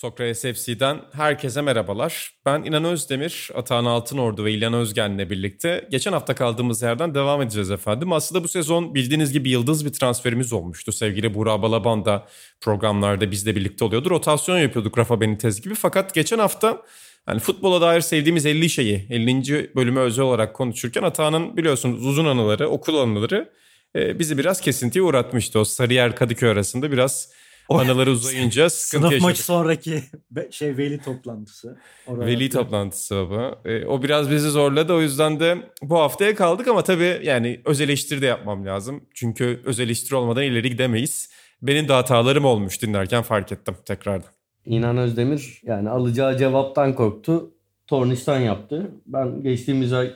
Sokrates FC'den herkese merhabalar. Ben İnan Özdemir, Atahan Altınordu ve İlhan Özgen'le birlikte geçen hafta kaldığımız yerden devam edeceğiz efendim. Aslında bu sezon bildiğiniz gibi yıldız bir transferimiz olmuştu. Sevgili Burak Balaban da programlarda bizle birlikte oluyordu. Rotasyon yapıyorduk Rafa Benitez gibi. Fakat geçen hafta yani futbola dair sevdiğimiz 50 şeyi 50. bölümü özel olarak konuşurken Atahan'ın biliyorsunuz uzun anıları, okul anıları e, bizi biraz kesintiye uğratmıştı. O Sarıyer Kadıköy arasında biraz Anıları uzayınca sıkıntı Sınıf yaşadık. maçı sonraki şey veli toplantısı. Orada veli toplantısı baba. E, o biraz bizi zorladı. O yüzden de bu haftaya kaldık ama tabii yani öz eleştiri de yapmam lazım. Çünkü öz eleştiri olmadan ileri gidemeyiz. Benim de hatalarım olmuş dinlerken fark ettim tekrardan. İnan Özdemir yani alacağı cevaptan korktu. Tornistan yaptı. Ben geçtiğimiz ay...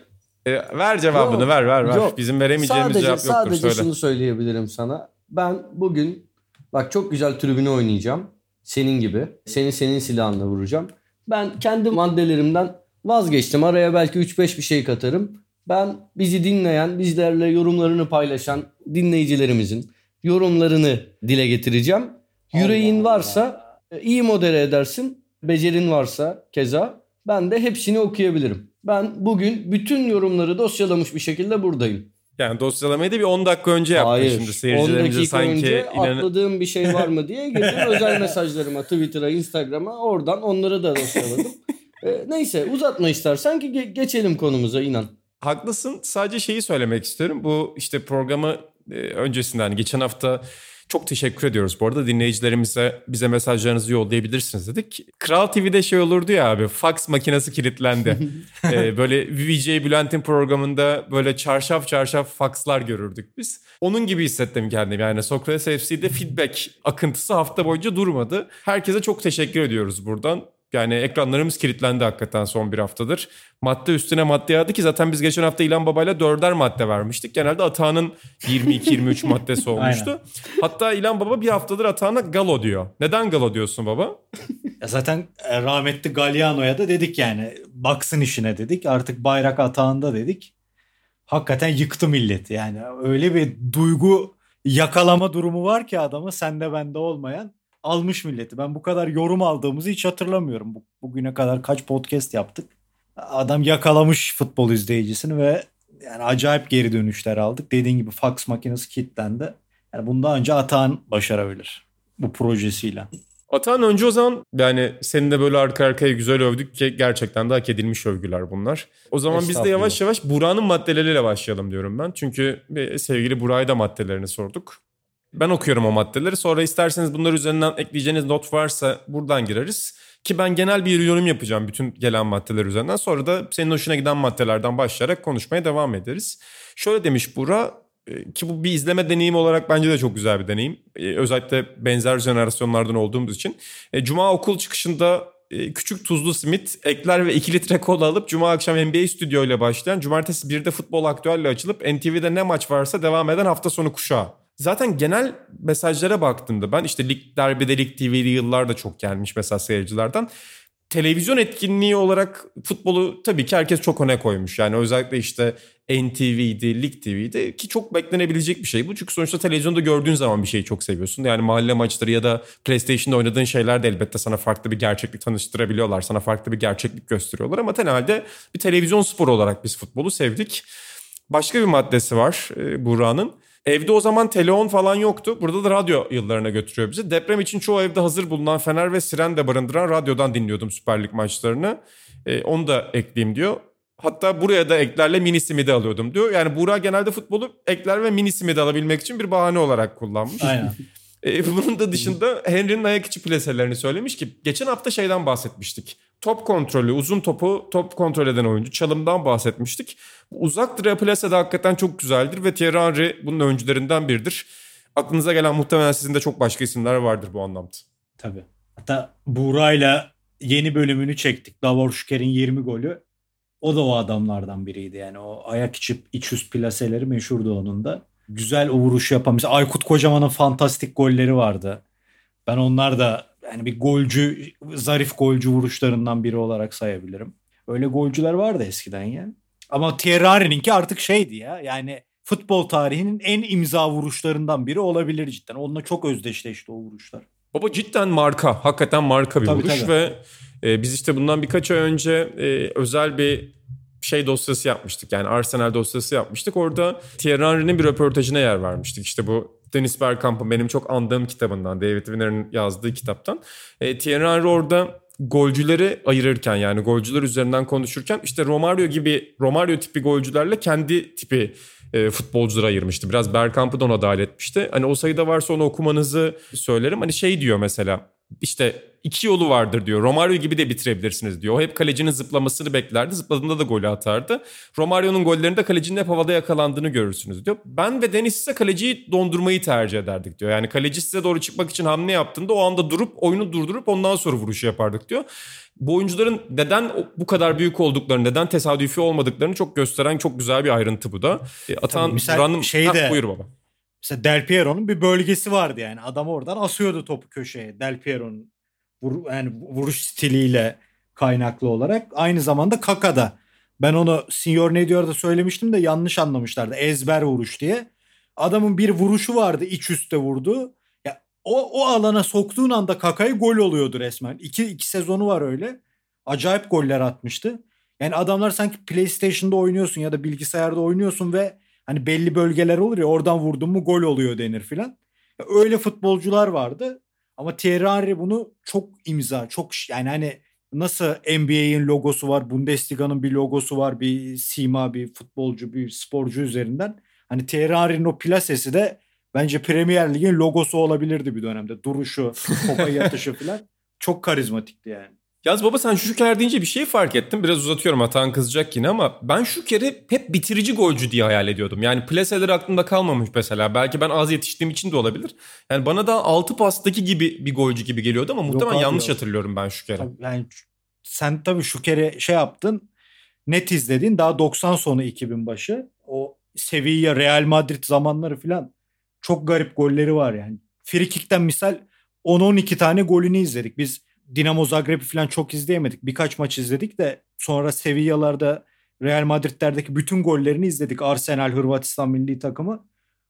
E, ver cevabını yok, ver ver ver. Yok. Bizim veremeyeceğimiz sadece, cevap yoktur. Sadece söyle. şunu söyleyebilirim sana. Ben bugün Bak çok güzel tribüne oynayacağım. Senin gibi. Seni senin silahınla vuracağım. Ben kendi maddelerimden vazgeçtim. Araya belki 3-5 bir şey katarım. Ben bizi dinleyen, bizlerle yorumlarını paylaşan dinleyicilerimizin yorumlarını dile getireceğim. Yüreğin varsa iyi modere edersin. Becerin varsa keza ben de hepsini okuyabilirim. Ben bugün bütün yorumları dosyalamış bir şekilde buradayım. Yani dosyalamayı da bir 10 dakika önce yaptın Hayır, şimdi seyircilerimize 10 dakika sanki. önce inan... atladığım bir şey var mı diye girdim özel mesajlarıma Twitter'a, Instagram'a oradan onları da dosyaladım. e, neyse uzatma istersen ki ge- geçelim konumuza inan. Haklısın sadece şeyi söylemek istiyorum. Bu işte programı e, öncesinden geçen hafta çok teşekkür ediyoruz bu arada dinleyicilerimize bize mesajlarınızı yollayabilirsiniz dedik. Kral TV'de şey olurdu ya abi fax makinesi kilitlendi. ee, böyle VJ Bülent'in programında böyle çarşaf çarşaf fakslar görürdük biz. Onun gibi hissettim kendimi yani Sokrates FC'de feedback akıntısı hafta boyunca durmadı. Herkese çok teşekkür ediyoruz buradan. Yani ekranlarımız kilitlendi hakikaten son bir haftadır. Madde üstüne madde yağdı ki zaten biz geçen hafta İlhan Baba'yla dörder madde vermiştik. Genelde Atağan'ın 22-23 maddesi olmuştu. Hatta İlhan Baba bir haftadır Atağan'a Galo diyor. Neden Galo diyorsun baba? Ya zaten e, rahmetli Galliano'ya da dedik yani baksın işine dedik. Artık bayrak atağında dedik. Hakikaten yıktı milleti yani. Öyle bir duygu yakalama durumu var ki adamı sende bende olmayan almış milleti. Ben bu kadar yorum aldığımızı hiç hatırlamıyorum. Bugüne kadar kaç podcast yaptık. Adam yakalamış futbol izleyicisini ve yani acayip geri dönüşler aldık. Dediğin gibi fax makinesi kilitlendi. Yani bundan önce Atan başarabilir bu projesiyle. Atan önce o zaman yani senin de böyle arka arkaya güzel övdük ki gerçekten de hak edilmiş övgüler bunlar. O zaman biz de yavaş yavaş Burak'ın maddeleriyle başlayalım diyorum ben. Çünkü sevgili Burak'a da maddelerini sorduk. Ben okuyorum o maddeleri. Sonra isterseniz bunlar üzerinden ekleyeceğiniz not varsa buradan gireriz. Ki ben genel bir yorum yapacağım bütün gelen maddeler üzerinden. Sonra da senin hoşuna giden maddelerden başlayarak konuşmaya devam ederiz. Şöyle demiş Bura e, ki bu bir izleme deneyimi olarak bence de çok güzel bir deneyim. E, özellikle benzer jenerasyonlardan olduğumuz için. E, Cuma okul çıkışında küçük tuzlu simit, ekler ve 2 litre kola alıp Cuma akşam NBA stüdyo ile başlayan, Cumartesi 1'de futbol aktüelle açılıp NTV'de ne maç varsa devam eden hafta sonu kuşağı. Zaten genel mesajlara baktığımda ben işte Lig Derbi'de Lig TV'li yıllar da çok gelmiş mesela seyircilerden. Televizyon etkinliği olarak futbolu tabii ki herkes çok öne koymuş. Yani özellikle işte NTV'di, Lig TV'di ki çok beklenebilecek bir şey bu. Çünkü sonuçta televizyonda gördüğün zaman bir şeyi çok seviyorsun. Yani mahalle maçları ya da PlayStation'da oynadığın şeyler de elbette sana farklı bir gerçeklik tanıştırabiliyorlar. Sana farklı bir gerçeklik gösteriyorlar ama genelde bir televizyon sporu olarak biz futbolu sevdik. Başka bir maddesi var e. Evde o zaman telefon falan yoktu. Burada da radyo yıllarına götürüyor bizi. Deprem için çoğu evde hazır bulunan Fener ve Siren de barındıran radyodan dinliyordum Süper Lig maçlarını. E, onu da ekleyeyim diyor. Hatta buraya da eklerle minisimi de alıyordum diyor. Yani Buğra genelde futbolu ekler ve minisimi de alabilmek için bir bahane olarak kullanmış. Aynen. E, bunun da dışında Henry'nin ayak içi plaselerini söylemiş ki geçen hafta şeyden bahsetmiştik. Top kontrolü, uzun topu top kontrol eden oyuncu. Çalımdan bahsetmiştik. Uzak direğe plase de hakikaten çok güzeldir ve Thierry Henry bunun öncülerinden biridir. Aklınıza gelen muhtemelen sizin de çok başka isimler vardır bu anlamda. Tabii. Hatta Buğra'yla yeni bölümünü çektik. Davor Şüker'in 20 golü. O da o adamlardan biriydi yani. O ayak içi iç üst plaseleri meşhurdu onun da. güzel o vuruşu yapan. Mesela Aykut Kocaman'ın fantastik golleri vardı. Ben onlar da yani bir golcü, zarif golcü vuruşlarından biri olarak sayabilirim. Öyle golcüler vardı eskiden ya. Ama Thierry Henry'ninki artık şeydi ya. Yani futbol tarihinin en imza vuruşlarından biri olabilir cidden. Onunla çok özdeşleşti o vuruşlar. Baba cidden marka. Hakikaten marka bir tabii, vuruş tabii. ve e, biz işte bundan birkaç ay önce e, özel bir şey dosyası yapmıştık. Yani Arsenal dosyası yapmıştık. Orada Thierry Henry'nin bir röportajına yer vermiştik. İşte bu Dennis Bergkamp'ın benim çok andığım kitabından, David Winner'ın yazdığı kitaptan. E, Thierry Henry orada golcüleri ayırırken yani golcüler üzerinden konuşurken işte Romario gibi Romario tipi golcülerle kendi tipi e, futbolcuları ayırmıştı. Biraz Bergkamp'ı da ona dahil etmişti. Hani o sayıda varsa onu okumanızı söylerim. Hani şey diyor mesela işte iki yolu vardır diyor. Romario gibi de bitirebilirsiniz diyor. O hep kalecinin zıplamasını beklerdi. Zıpladığında da golü atardı. Romario'nun gollerinde kalecinin hep havada yakalandığını görürsünüz diyor. Ben ve Deniz ise kaleciyi dondurmayı tercih ederdik diyor. Yani kaleci size doğru çıkmak için hamle yaptığında o anda durup oyunu durdurup ondan sonra vuruşu yapardık diyor. Bu oyuncuların neden bu kadar büyük olduklarını, neden tesadüfi olmadıklarını çok gösteren çok güzel bir ayrıntı bu da. E, Atan Duran'ın... Şeyde, buyur baba. Mesela Del Piero'nun bir bölgesi vardı yani. Adam oradan asıyordu topu köşeye. Del Piero'nun vur, yani vuruş stiliyle kaynaklı olarak. Aynı zamanda Kaka'da. Ben onu Senior ne diyor da söylemiştim de yanlış anlamışlardı. Ezber vuruş diye. Adamın bir vuruşu vardı iç üste vurdu. Ya o, o alana soktuğun anda Kaka'yı gol oluyordu resmen. İki, iki sezonu var öyle. Acayip goller atmıştı. Yani adamlar sanki PlayStation'da oynuyorsun ya da bilgisayarda oynuyorsun ve hani belli bölgeler olur ya oradan vurdun mu gol oluyor denir filan. Öyle futbolcular vardı. Ama Thierry Henry bunu çok imza, çok yani hani nasıl NBA'in logosu var, Bundesliga'nın bir logosu var, bir sima, bir futbolcu, bir sporcu üzerinden. Hani Thierry Henry'nin o plasesi de bence Premier Lig'in logosu olabilirdi bir dönemde. Duruşu, topa yatışı falan çok karizmatikti yani. Yaz baba sen Şüker deyince bir şey fark ettim. Biraz uzatıyorum Atan kızacak yine ama ben Şüker'i hep bitirici golcü diye hayal ediyordum. Yani plaseler aklımda kalmamış mesela. Belki ben az yetiştiğim için de olabilir. Yani bana da 6 pastaki gibi bir golcü gibi geliyordu ama muhtemelen yanlış hatırlıyorum ben Şüker'i. Yani sen tabii Şüker'i şey yaptın. Net izledin daha 90 sonu 2000 başı. O Sevilla, Real Madrid zamanları falan çok garip golleri var yani. Frikik'ten misal 10-12 tane golünü izledik. Biz Dinamo Zagreb'i falan çok izleyemedik. Birkaç maç izledik de sonra Sevilla'larda Real Madrid'lerdeki bütün gollerini izledik. Arsenal, Hırvatistan milli takımı.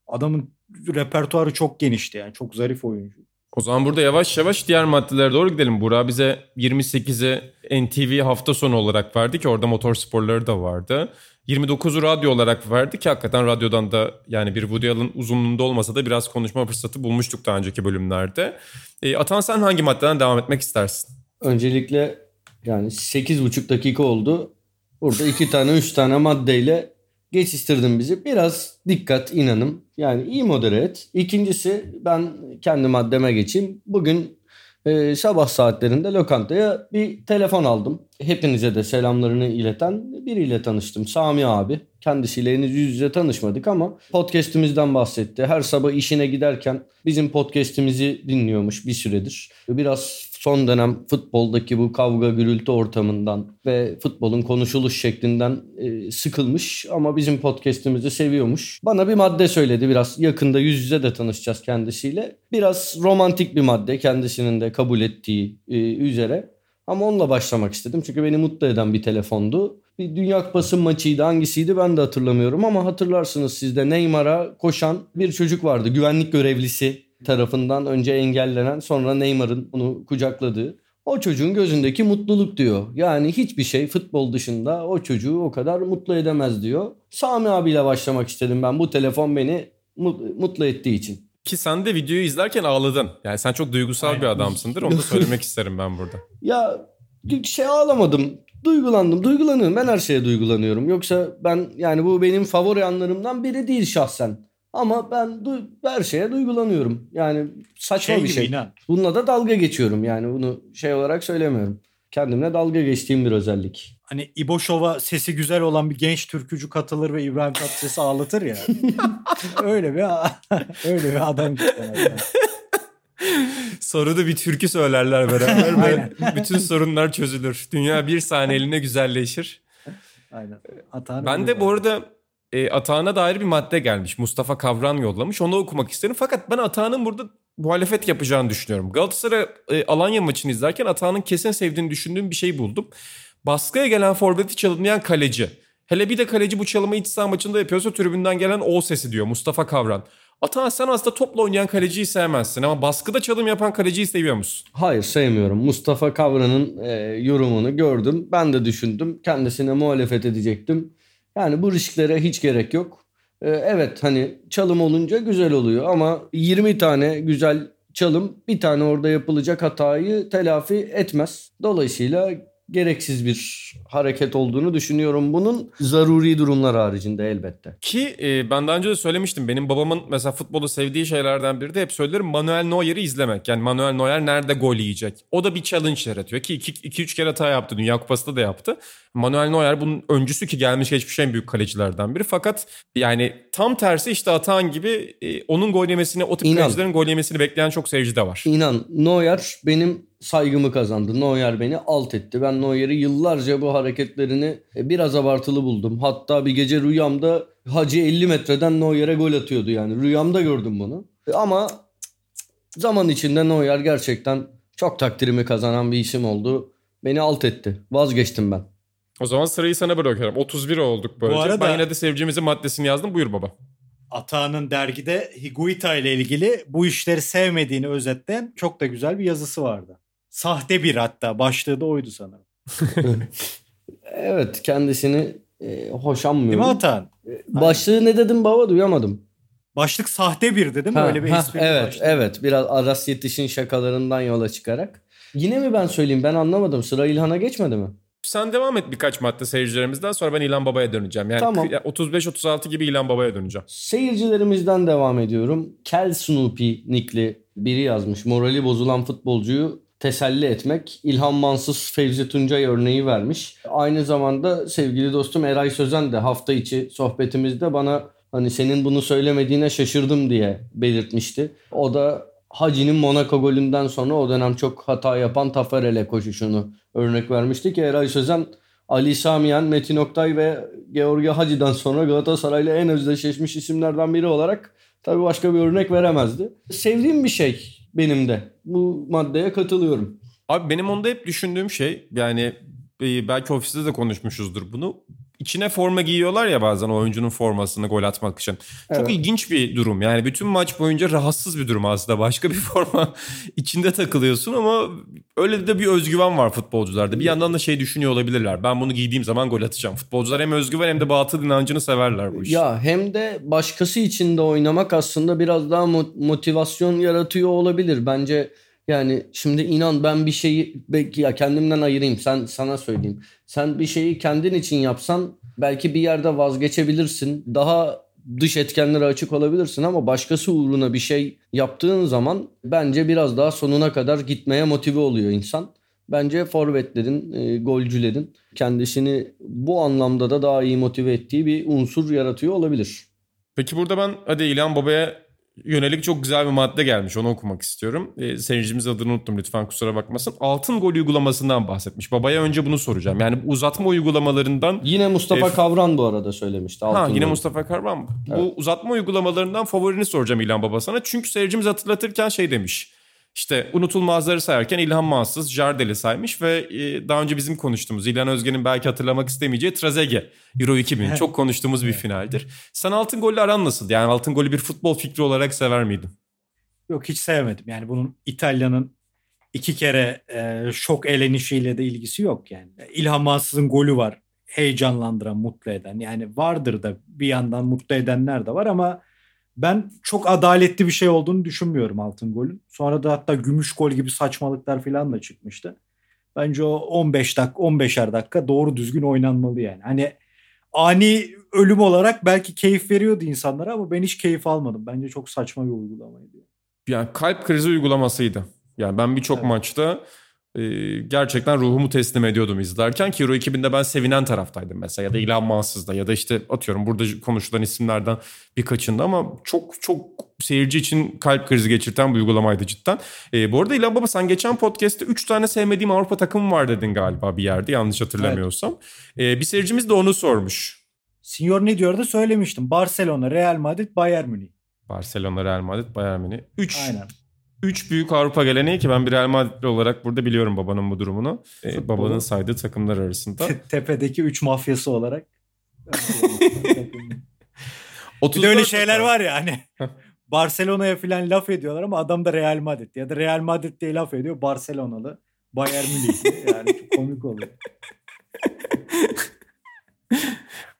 Adamın repertuarı çok genişti yani. Çok zarif oyuncu. O zaman burada yavaş yavaş diğer maddelere doğru gidelim. Burak bize 28'e NTV hafta sonu olarak verdi ki orada motor sporları da vardı. 29'u radyo olarak verdi ki hakikaten radyodan da yani bir Woody Allen uzunluğunda olmasa da biraz konuşma fırsatı bulmuştuk daha önceki bölümlerde. E, Atan sen hangi maddeden devam etmek istersin? Öncelikle yani 8,5 dakika oldu. Burada iki tane üç tane maddeyle geçiştirdin bizi. Biraz dikkat inanım. Yani iyi modere et. İkincisi ben kendi maddeme geçeyim. Bugün e, sabah saatlerinde lokantaya bir telefon aldım. Hepinize de selamlarını ileten biriyle tanıştım. Sami abi. Kendisiyle henüz yüz yüze tanışmadık ama podcast'imizden bahsetti. Her sabah işine giderken bizim podcast'imizi dinliyormuş bir süredir. Biraz son dönem futboldaki bu kavga gürültü ortamından ve futbolun konuşuluş şeklinden e, sıkılmış ama bizim podcast'imizi seviyormuş. Bana bir madde söyledi biraz yakında yüz yüze de tanışacağız kendisiyle. Biraz romantik bir madde kendisinin de kabul ettiği e, üzere. Ama onunla başlamak istedim çünkü beni mutlu eden bir telefondu. Bir Dünya Kupası maçıydı hangisiydi ben de hatırlamıyorum ama hatırlarsınız sizde Neymar'a koşan bir çocuk vardı. Güvenlik görevlisi tarafından önce engellenen sonra Neymar'ın onu kucakladığı. O çocuğun gözündeki mutluluk diyor. Yani hiçbir şey futbol dışında o çocuğu o kadar mutlu edemez diyor. Sami abiyle başlamak istedim ben. Bu telefon beni mutlu ettiği için. Ki sen de videoyu izlerken ağladın. Yani sen çok duygusal Aynen. bir adamsındır. Onu da söylemek isterim ben burada. Ya şey ağlamadım. Duygulandım. Duygulanıyorum. Ben her şeye duygulanıyorum. Yoksa ben yani bu benim favori anlarımdan biri değil şahsen. Ama ben du- her şeye duygulanıyorum. Yani saçma şey bir şey. Inan. Bununla da dalga geçiyorum yani bunu şey olarak söylemiyorum. Kendimle dalga geçtiğim bir özellik. Hani İbo Şov'a sesi güzel olan bir genç türkücü katılır ve İbrahim Tatlıses'i ağlatır ya. öyle bir öyle bir adam. Soruda bir türkü söylerler beraber ve bütün sorunlar çözülür. Dünya bir saniyeliğine güzelleşir. Aynen. Hatanı ben de bu arada e, Atağan'a dair bir madde gelmiş. Mustafa Kavran yollamış. Onu okumak isterim. Fakat ben Atağan'ın burada muhalefet yapacağını düşünüyorum. Galatasaray e, Alanya maçını izlerken Atağan'ın kesin sevdiğini düşündüğüm bir şey buldum. Baskıya gelen forveti çalımlayan kaleci. Hele bir de kaleci bu çalımı iç saha maçında yapıyorsa tribünden gelen o sesi diyor Mustafa Kavran. Atan sen aslında topla oynayan kaleciyi sevmezsin ama baskıda çalım yapan kaleciyi seviyor musun? Hayır sevmiyorum. Mustafa Kavran'ın e, yorumunu gördüm. Ben de düşündüm. Kendisine muhalefet edecektim. Yani bu risklere hiç gerek yok. E, evet hani çalım olunca güzel oluyor ama 20 tane güzel çalım bir tane orada yapılacak hatayı telafi etmez. Dolayısıyla gereksiz bir hareket olduğunu düşünüyorum bunun zaruri durumlar haricinde elbette. Ki e, ben daha önce de söylemiştim benim babamın mesela futbolu sevdiği şeylerden biri de hep söylerim Manuel Neuer'i izlemek. Yani Manuel Neuer nerede gol yiyecek? O da bir challenge yaratıyor ki 2-3 kere hata yaptı Dünya Kupası'nda da yaptı. Manuel Neuer bunun öncüsü ki gelmiş geçmiş en büyük kalecilerden biri. Fakat yani tam tersi işte Atan gibi e, onun gol yemesini o tip İnan. kalecilerin gol yemesini bekleyen çok seyirci de var. İnan Neuer benim saygımı kazandı. Neuer beni alt etti. Ben Neuer'i yıllarca bu hareketlerini e, biraz abartılı buldum. Hatta bir gece rüyamda Hacı 50 metreden Neuer'e gol atıyordu yani. Rüyamda gördüm bunu. E, ama zaman içinde Neuer gerçekten çok takdirimi kazanan bir isim oldu. Beni alt etti. Vazgeçtim ben. O zaman sırayı sana bırakıyorum. 31 olduk böylece. Bu arada, ben yine de seveceğimizin maddesini yazdım. Buyur baba. Atağan'ın dergide Higuita ile ilgili bu işleri sevmediğini özetleyen çok da güzel bir yazısı vardı. Sahte bir hatta. Başlığı da oydu sanırım. evet kendisini e, hoşanmıyorum. Değil mi Atan? E, başlığı ne dedim baba duyamadım. Başlık sahte bir dedim ha, öyle bir ha, Evet başlık. evet biraz Aras Yetiş'in şakalarından yola çıkarak. Yine mi ben söyleyeyim ben anlamadım sıra İlhan'a geçmedi mi? Sen devam et birkaç madde seyircilerimizden sonra ben İlan Baba'ya döneceğim. Yani tamam. 35-36 gibi İlan Baba'ya döneceğim. Seyircilerimizden devam ediyorum. Kel Snoopy nickli biri yazmış. Morali bozulan futbolcuyu teselli etmek. İlhan Mansız Fevzi Tuncay örneği vermiş. Aynı zamanda sevgili dostum Eray Sözen de hafta içi sohbetimizde bana hani senin bunu söylemediğine şaşırdım diye belirtmişti. O da Hacı'nin Monaco golünden sonra o dönem çok hata yapan Tafarel'e koşuşunu örnek vermişti ki Eray Sözen Ali Samiyen, Metin Oktay ve Georgi Hacı'dan sonra Galatasaray'la en özdeşleşmiş isimlerden biri olarak tabii başka bir örnek veremezdi. Sevdiğim bir şey benim de. Bu maddeye katılıyorum. Abi benim onda hep düşündüğüm şey yani e, belki ofiste de konuşmuşuzdur bunu içine forma giyiyorlar ya bazen oyuncunun formasını gol atmak için. Çok evet. ilginç bir durum. Yani bütün maç boyunca rahatsız bir durum aslında. Başka bir forma içinde takılıyorsun ama öyle de bir özgüven var futbolcularda. Bir yandan da şey düşünüyor olabilirler. Ben bunu giydiğim zaman gol atacağım. Futbolcular hem özgüven hem de batıl inancını severler bu işi. Ya hem de başkası için de oynamak aslında biraz daha motivasyon yaratıyor olabilir. Bence yani şimdi inan ben bir şeyi belki ya kendimden ayırayım sen sana söyleyeyim. Sen bir şeyi kendin için yapsan belki bir yerde vazgeçebilirsin. Daha dış etkenlere açık olabilirsin ama başkası uğruna bir şey yaptığın zaman bence biraz daha sonuna kadar gitmeye motive oluyor insan. Bence forvetlerin, e, golcülerin kendisini bu anlamda da daha iyi motive ettiği bir unsur yaratıyor olabilir. Peki burada ben hadi İlhan Baba'ya yönelik çok güzel bir madde gelmiş. Onu okumak istiyorum. E, seyircimiz adını unuttum lütfen kusura bakmasın. Altın gol uygulamasından bahsetmiş. Babaya önce bunu soracağım. Yani uzatma uygulamalarından... Yine Mustafa e, Kavran bu arada söylemişti. Altın ha yine gol. Mustafa Kavran. Evet. Bu uzatma uygulamalarından favorini soracağım İlhan Baba sana. Çünkü seyircimiz hatırlatırken şey demiş. İşte unutulmazları sayarken İlhan Mansız, Jardel'i saymış ve e, daha önce bizim konuştuğumuz İlhan Özgen'in belki hatırlamak istemeyeceği Trezege Euro 2000 çok konuştuğumuz bir finaldir. Sen altın golle aran nasıl? Yani altın golü bir futbol fikri olarak sever miydin? Yok hiç sevmedim. Yani bunun İtalya'nın iki kere e, şok elenişiyle de ilgisi yok yani. İlhan Mansız'ın golü var. Heyecanlandıran, mutlu eden. Yani vardır da bir yandan mutlu edenler de var ama ben çok adaletli bir şey olduğunu düşünmüyorum altın golün. Sonra da hatta gümüş gol gibi saçmalıklar falan da çıkmıştı. Bence o 15 dakika 15'er dakika doğru düzgün oynanmalı yani. Hani ani ölüm olarak belki keyif veriyordu insanlara ama ben hiç keyif almadım. Bence çok saçma bir uygulamaydı. Yani kalp krizi uygulamasıydı. Yani ben birçok evet. maçta e, gerçekten ruhumu teslim ediyordum izlerken ki Euro 2000'de ben sevinen taraftaydım mesela ya da İlhan Mansız'da ya da işte atıyorum burada konuşulan isimlerden birkaçında ama çok çok seyirci için kalp krizi geçirten bir uygulamaydı cidden. E, bu arada İlhan Baba sen geçen podcast'te 3 tane sevmediğim Avrupa takımı var dedin galiba bir yerde yanlış hatırlamıyorsam. Evet. E, bir seyircimiz de onu sormuş. Senior ne diyordu söylemiştim. Barcelona, Real Madrid, Bayern Münih. Barcelona, Real Madrid, Bayern Münih. 3 Aynen. Üç büyük Avrupa geleneği ki ben bir Real Madridli olarak burada biliyorum babanın bu durumunu. Ee, babanın saydığı takımlar arasında. Tepedeki üç mafyası olarak. bir de öyle şeyler var ya hani Barcelona'ya falan laf ediyorlar ama adam da Real Madrid ya da Real Madrid diye laf ediyor Barcelonalı. Bayern Münihli yani çok komik oluyor.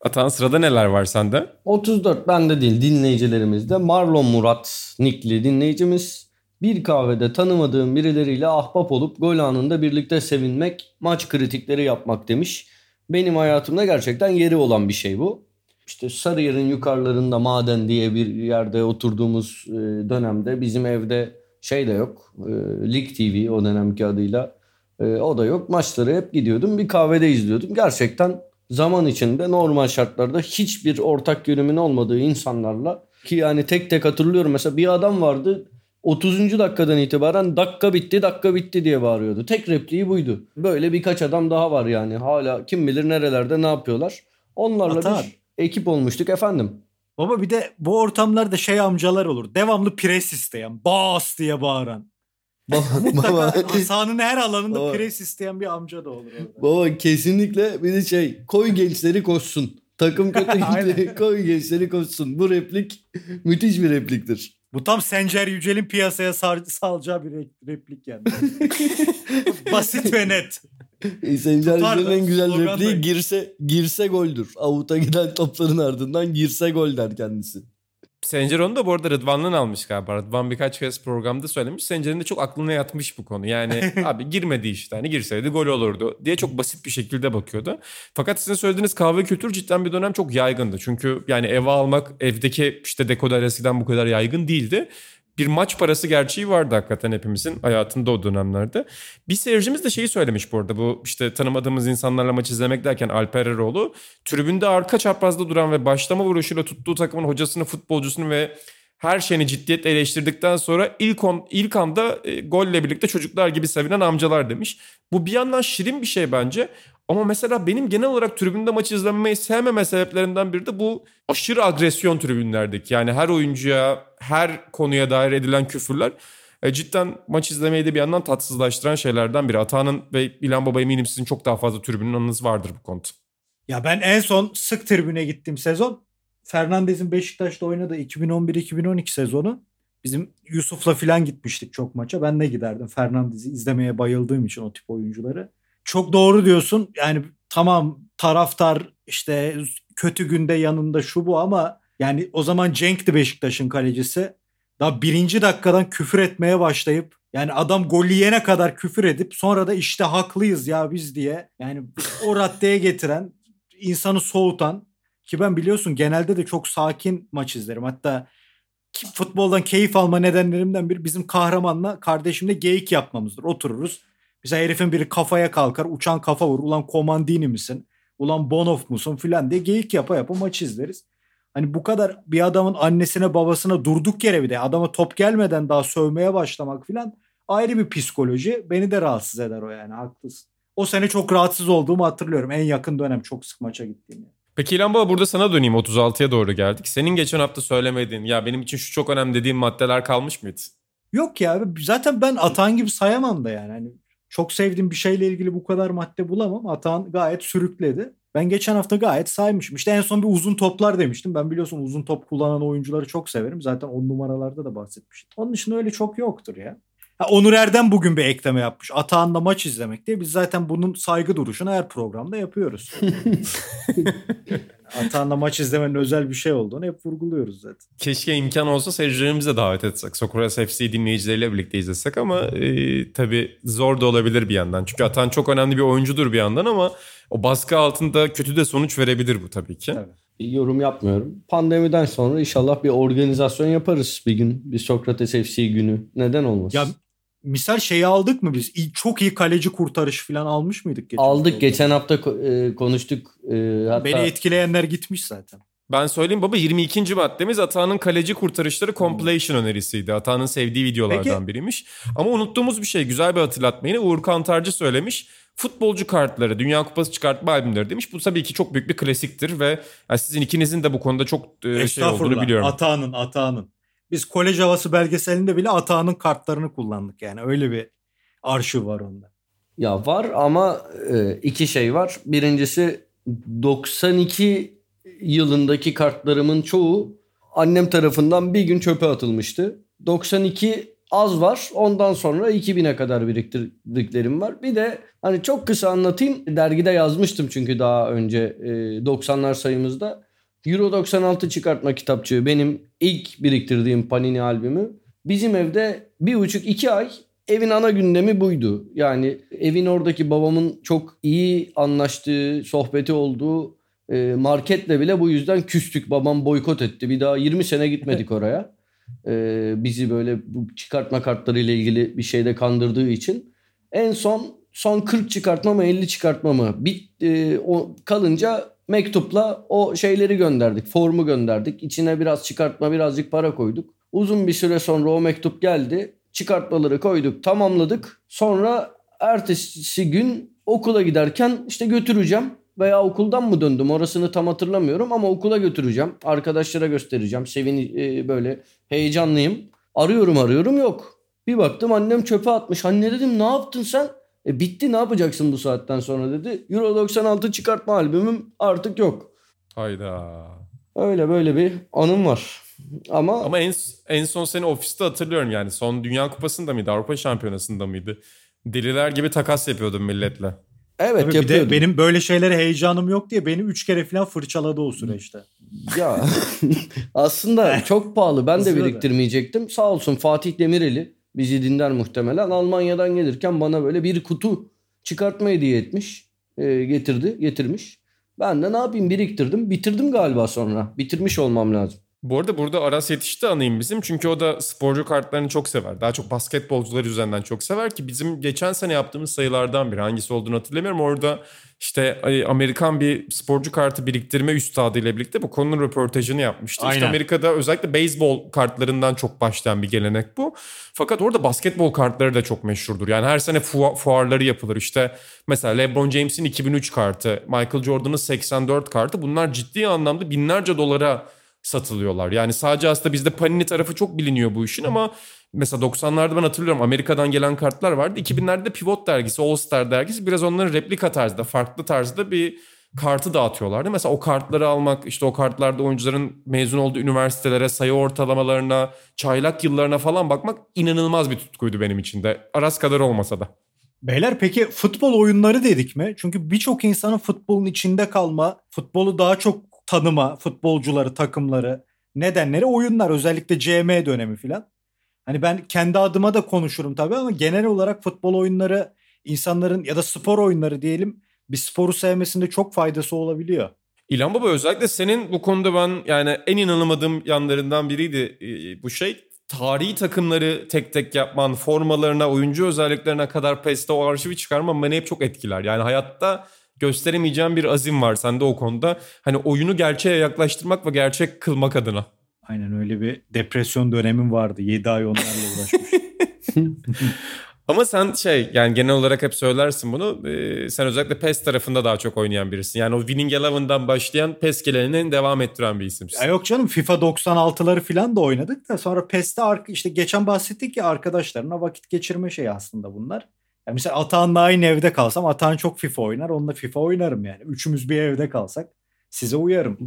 Atan sırada neler var sende? 34 bende değil dinleyicilerimizde. Marlon Murat Nikli dinleyicimiz. Bir kahvede tanımadığım birileriyle ahbap olup gol anında birlikte sevinmek, maç kritikleri yapmak demiş. Benim hayatımda gerçekten yeri olan bir şey bu. İşte Sarıyer'in yukarılarında Maden diye bir yerde oturduğumuz e, dönemde bizim evde şey de yok. E, Lig TV o dönemki adıyla. E, o da yok. Maçları hep gidiyordum. Bir kahvede izliyordum. Gerçekten zaman içinde normal şartlarda hiçbir ortak yönümün olmadığı insanlarla ki yani tek tek hatırlıyorum. Mesela bir adam vardı 30. dakikadan itibaren dakika bitti dakika bitti diye bağırıyordu. Tek repliği buydu. Böyle birkaç adam daha var yani. Hala kim bilir nerelerde ne yapıyorlar. Onlarla Atan. bir ekip olmuştuk efendim. Baba bir de bu ortamlarda şey amcalar olur. Devamlı pres isteyen, bas diye bağıran. Mutlaka sahanın her alanında baba, pres isteyen bir amca da olur. Orada. Baba kesinlikle bir de şey koy gençleri koşsun. Takım kötü koy gençleri koşsun. Bu replik müthiş bir repliktir. Bu tam Sencer Yücel'in piyasaya sar, salacağı bir replik yani. Basit ve net. E, Sencer Yücel'in en güzel repliği girse girse goldür. Avuta giden topların ardından girse gol der kendisi. Senceron'u da bu arada Rıdvan'dan almış galiba. Rıdvan birkaç kez programda söylemiş. Sencer'in de çok aklına yatmış bu konu. Yani abi girmedi işte. Hani girseydi gol olurdu diye çok basit bir şekilde bakıyordu. Fakat sizin söylediğiniz kahve kültürü cidden bir dönem çok yaygındı. Çünkü yani eve almak evdeki işte dekoder eskiden bu kadar yaygın değildi bir maç parası gerçeği vardı hakikaten hepimizin hayatında o dönemlerde. Bir seyircimiz de şeyi söylemiş bu arada bu işte tanımadığımız insanlarla maç izlemek derken Alper Eroğlu tribünde arka çaprazda duran ve başlama vuruşuyla tuttuğu takımın hocasını, futbolcusunu ve her şeyini ciddiyetle eleştirdikten sonra ilk, on, ilk anda e, golle birlikte çocuklar gibi sevinen amcalar demiş. Bu bir yandan şirin bir şey bence ama mesela benim genel olarak tribünde maç izlemeyi sevmeme sebeplerinden biri de bu aşırı agresyon tribünlerdeki. Yani her oyuncuya, her konuya dair edilen küfürler e, cidden maç izlemeyi de bir yandan tatsızlaştıran şeylerden biri. Ata'nın ve İlhan Baba eminim sizin çok daha fazla tribünün anınız vardır bu konuda. Ya ben en son sık tribüne gittiğim sezon Fernandez'in Beşiktaş'ta oynadığı 2011-2012 sezonu. Bizim Yusuf'la filan gitmiştik çok maça. Ben de giderdim Fernandez'i izlemeye bayıldığım için o tip oyuncuları çok doğru diyorsun. Yani tamam taraftar işte kötü günde yanında şu bu ama yani o zaman Cenk'ti Beşiktaş'ın kalecisi. Daha birinci dakikadan küfür etmeye başlayıp yani adam gol yiyene kadar küfür edip sonra da işte haklıyız ya biz diye yani o raddeye getiren insanı soğutan ki ben biliyorsun genelde de çok sakin maç izlerim. Hatta futboldan keyif alma nedenlerimden biri bizim kahramanla kardeşimle geyik yapmamızdır. Otururuz Mesela herifin biri kafaya kalkar uçan kafa vur. Ulan Komandini misin? Ulan Bonof musun filan diye geyik yapa yapa maç izleriz. Hani bu kadar bir adamın annesine babasına durduk yere bir de adama top gelmeden daha sövmeye başlamak filan ayrı bir psikoloji. Beni de rahatsız eder o yani haklısın. O sene çok rahatsız olduğumu hatırlıyorum. En yakın dönem çok sık maça gittiğim. Peki İlhan Baba burada sana döneyim 36'ya doğru geldik. Senin geçen hafta söylemediğin ya benim için şu çok önemli dediğin maddeler kalmış mıydı? Yok ya zaten ben atan gibi sayamam da yani. Hani çok sevdiğim bir şeyle ilgili bu kadar madde bulamam. Atan gayet sürükledi. Ben geçen hafta gayet saymışım. İşte en son bir uzun toplar demiştim. Ben biliyorsun uzun top kullanan oyuncuları çok severim. Zaten on numaralarda da bahsetmiştim. Onun dışında öyle çok yoktur ya. Ha, Onur Erdem bugün bir ekleme yapmış. Atağan'la maç izlemek diye. Biz zaten bunun saygı duruşunu her programda yapıyoruz. Atağan'la maç izlemenin özel bir şey olduğunu hep vurguluyoruz zaten. Keşke imkan olsa seyircilerimizi de davet etsek. Sokrates FC dinleyicileriyle birlikte izlesek ama e, tabii zor da olabilir bir yandan. Çünkü Atan çok önemli bir oyuncudur bir yandan ama o baskı altında kötü de sonuç verebilir bu tabii ki. Evet yorum yapmıyorum. Pandemiden sonra inşallah bir organizasyon yaparız bir gün. Bir Sokrates FC günü. Neden olmaz? Ya misal şeyi aldık mı biz? Çok iyi kaleci kurtarışı falan almış mıydık? Geçen Aldık. Hafta? Geçen hafta e, konuştuk. E, hatta... Beni etkileyenler gitmiş zaten. Ben söyleyeyim baba 22. maddemiz Atağan'ın kaleci kurtarışları compilation önerisiydi. Atağan'ın sevdiği videolardan Peki. biriymiş. Ama unuttuğumuz bir şey güzel bir hatırlatma yine Uğur Kantarcı söylemiş. Futbolcu kartları, Dünya Kupası çıkartma albümleri demiş. Bu tabii ki çok büyük bir klasiktir ve yani sizin ikinizin de bu konuda çok e, şey olduğunu biliyorum. Atağan'ın, Atağan'ın. Biz kolej havası belgeselinde bile Atağan'ın kartlarını kullandık yani. Öyle bir arşiv var onda. Ya var ama e, iki şey var. Birincisi 92 yılındaki kartlarımın çoğu annem tarafından bir gün çöpe atılmıştı. 92 az var. Ondan sonra 2000'e kadar biriktirdiklerim var. Bir de hani çok kısa anlatayım. Dergide yazmıştım çünkü daha önce 90'lar e, sayımızda. Euro 96 çıkartma kitapçığı benim ilk biriktirdiğim Panini albümü. Bizim evde bir buçuk iki ay evin ana gündemi buydu. Yani evin oradaki babamın çok iyi anlaştığı, sohbeti olduğu e, marketle bile bu yüzden küstük. Babam boykot etti. Bir daha 20 sene gitmedik oraya. E, bizi böyle bu çıkartma kartları ile ilgili bir şeyde kandırdığı için. En son son 40 çıkartma mı 50 çıkartma mı bit e, o kalınca mektupla o şeyleri gönderdik. Formu gönderdik. İçine biraz çıkartma birazcık para koyduk. Uzun bir süre sonra o mektup geldi. Çıkartmaları koyduk, tamamladık. Sonra ertesi gün okula giderken işte götüreceğim veya okuldan mı döndüm orasını tam hatırlamıyorum ama okula götüreceğim. Arkadaşlara göstereceğim. Sevin e, böyle heyecanlıyım. Arıyorum arıyorum yok. Bir baktım annem çöpe atmış. Anne dedim ne yaptın sen? E bitti ne yapacaksın bu saatten sonra dedi. Euro 96 çıkartma albümüm artık yok. Hayda. Öyle böyle bir anım var. Ama ama en en son seni ofiste hatırlıyorum yani. Son Dünya Kupası'nda mıydı? Avrupa Şampiyonası'nda mıydı? Deliler gibi takas yapıyordum milletle. Evet Tabii bir de benim böyle şeylere heyecanım yok diye beni üç kere falan fırçaladı o süreçte. Ya aslında çok pahalı. Ben de biriktirmeyecektim. Sağ olsun Fatih Demireli bizi dinler muhtemelen. Almanya'dan gelirken bana böyle bir kutu çıkartma hediye etmiş. E, getirdi, getirmiş. Ben de ne yapayım biriktirdim. Bitirdim galiba sonra. Bitirmiş olmam lazım. Bu arada burada Aras yetişti anayım bizim. Çünkü o da sporcu kartlarını çok sever. Daha çok basketbolcular üzerinden çok sever ki bizim geçen sene yaptığımız sayılardan biri. Hangisi olduğunu hatırlamıyorum. Orada işte Amerikan bir sporcu kartı biriktirme üstadı ile birlikte bu konunun röportajını yapmıştı. Aynen. İşte Amerika'da özellikle beyzbol kartlarından çok başlayan bir gelenek bu. Fakat orada basketbol kartları da çok meşhurdur. Yani her sene fu- fuarları yapılır. İşte mesela LeBron James'in 2003 kartı, Michael Jordan'ın 84 kartı bunlar ciddi anlamda binlerce dolara satılıyorlar. Yani sadece aslında bizde Panini tarafı çok biliniyor bu işin ama mesela 90'larda ben hatırlıyorum Amerika'dan gelen kartlar vardı. 2000'lerde Pivot dergisi, All Star dergisi biraz onların replika tarzda, farklı tarzda bir kartı dağıtıyorlardı. Mesela o kartları almak, işte o kartlarda oyuncuların mezun olduğu üniversitelere, sayı ortalamalarına, çaylak yıllarına falan bakmak inanılmaz bir tutkuydu benim için de. Aras kadar olmasa da. Beyler peki futbol oyunları dedik mi? Çünkü birçok insanın futbolun içinde kalma, futbolu daha çok tanıma, futbolcuları, takımları, nedenleri oyunlar. Özellikle CM dönemi filan. Hani ben kendi adıma da konuşurum tabii ama genel olarak futbol oyunları insanların ya da spor oyunları diyelim bir sporu sevmesinde çok faydası olabiliyor. İlhan Baba özellikle senin bu konuda ben yani en inanamadığım yanlarından biriydi e, bu şey. Tarihi takımları tek tek yapman, formalarına, oyuncu özelliklerine kadar PES'te o arşivi çıkarman beni hep çok etkiler. Yani hayatta gösteremeyeceğim bir azim var sende o konuda. Hani oyunu gerçeğe yaklaştırmak ve gerçek kılmak adına. Aynen öyle bir depresyon dönemim vardı. 7 ay onlarla uğraşmış. Ama sen şey yani genel olarak hep söylersin bunu. Ee, sen özellikle PES tarafında daha çok oynayan birisin. Yani o Winning Eleven'dan başlayan PES geleneğini devam ettiren bir isimsin. Ya yok canım FIFA 96'ları falan da oynadık da sonra PES'te işte geçen bahsettik ya arkadaşlarına vakit geçirme şeyi aslında bunlar. Ya mesela Atahan'la aynı evde kalsam Atahan çok FIFA oynar. Onunla FIFA oynarım yani. Üçümüz bir evde kalsak size uyarım.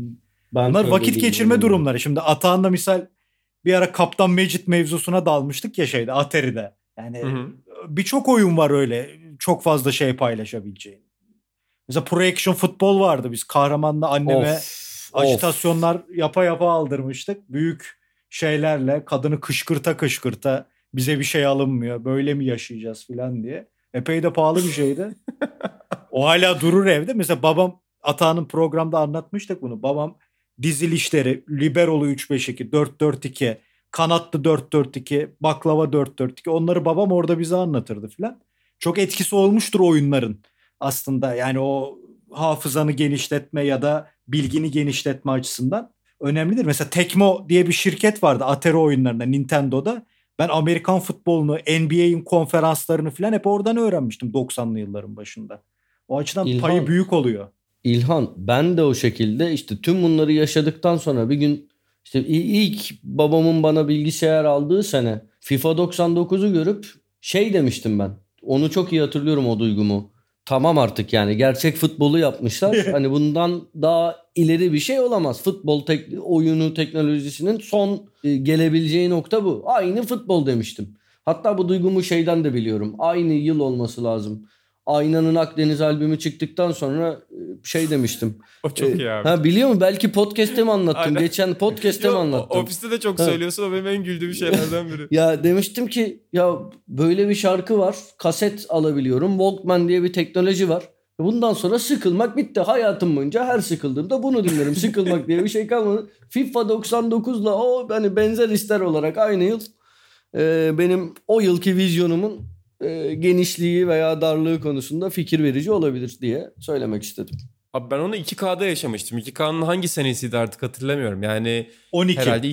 Ben Bunlar vakit geçirme yani. durumları. Şimdi Atahan'la misal bir ara Kaptan Mecit mevzusuna dalmıştık ya şeyde Atari'de. Yani birçok oyun var öyle. Çok fazla şey paylaşabileceğin. Mesela Pro Action Futbol vardı. Biz kahramanla anneme of, ajitasyonlar of. yapa yapa aldırmıştık. Büyük şeylerle kadını kışkırta kışkırta bize bir şey alınmıyor. Böyle mi yaşayacağız falan diye. Epey de pahalı bir şeydi. o hala durur evde. Mesela babam Atağan'ın programda anlatmıştık bunu. Babam dizilişleri Liberolu 3-5-2, 4-4-2, kanatlı 4-4-2, baklava 4-4-2 onları babam orada bize anlatırdı filan. Çok etkisi olmuştur oyunların aslında. Yani o hafızanı genişletme ya da bilgini genişletme açısından önemlidir. Mesela Tecmo diye bir şirket vardı Atari oyunlarında Nintendo'da. Ben Amerikan futbolunu, NBA'in konferanslarını falan hep oradan öğrenmiştim 90'lı yılların başında. O açıdan İlhan, payı büyük oluyor. İlhan ben de o şekilde işte tüm bunları yaşadıktan sonra bir gün işte ilk babamın bana bilgisayar aldığı sene FIFA 99'u görüp şey demiştim ben. Onu çok iyi hatırlıyorum o duygumu. Tamam artık yani gerçek futbolu yapmışlar. hani bundan daha ileri bir şey olamaz. Futbol tek, oyunu teknolojisinin son e, gelebileceği nokta bu. Aynı futbol demiştim. Hatta bu duygumu şeyden de biliyorum. Aynı yıl olması lazım. Aynanın Akdeniz albümü çıktıktan sonra e, şey demiştim. O çok iyi abi. Ha, biliyor musun? Belki podcast'te mi anlattım? Aynen. Geçen podcast'te mi anlattım? Ofiste de çok ha. söylüyorsun. O benim en güldüğüm şeylerden biri. ya demiştim ki ya böyle bir şarkı var. Kaset alabiliyorum. Walkman diye bir teknoloji var. Bundan sonra sıkılmak bitti. Hayatım boyunca her sıkıldığımda bunu dinlerim. Sıkılmak diye bir şey kalmadı. FIFA 99'la o hani benzer ister olarak aynı yıl e, benim o yılki vizyonumun e, genişliği veya darlığı konusunda fikir verici olabilir diye söylemek istedim. Abi ben onu 2K'da yaşamıştım. 2K'nın hangi senesiydi artık hatırlamıyorum. Yani 12. Herhalde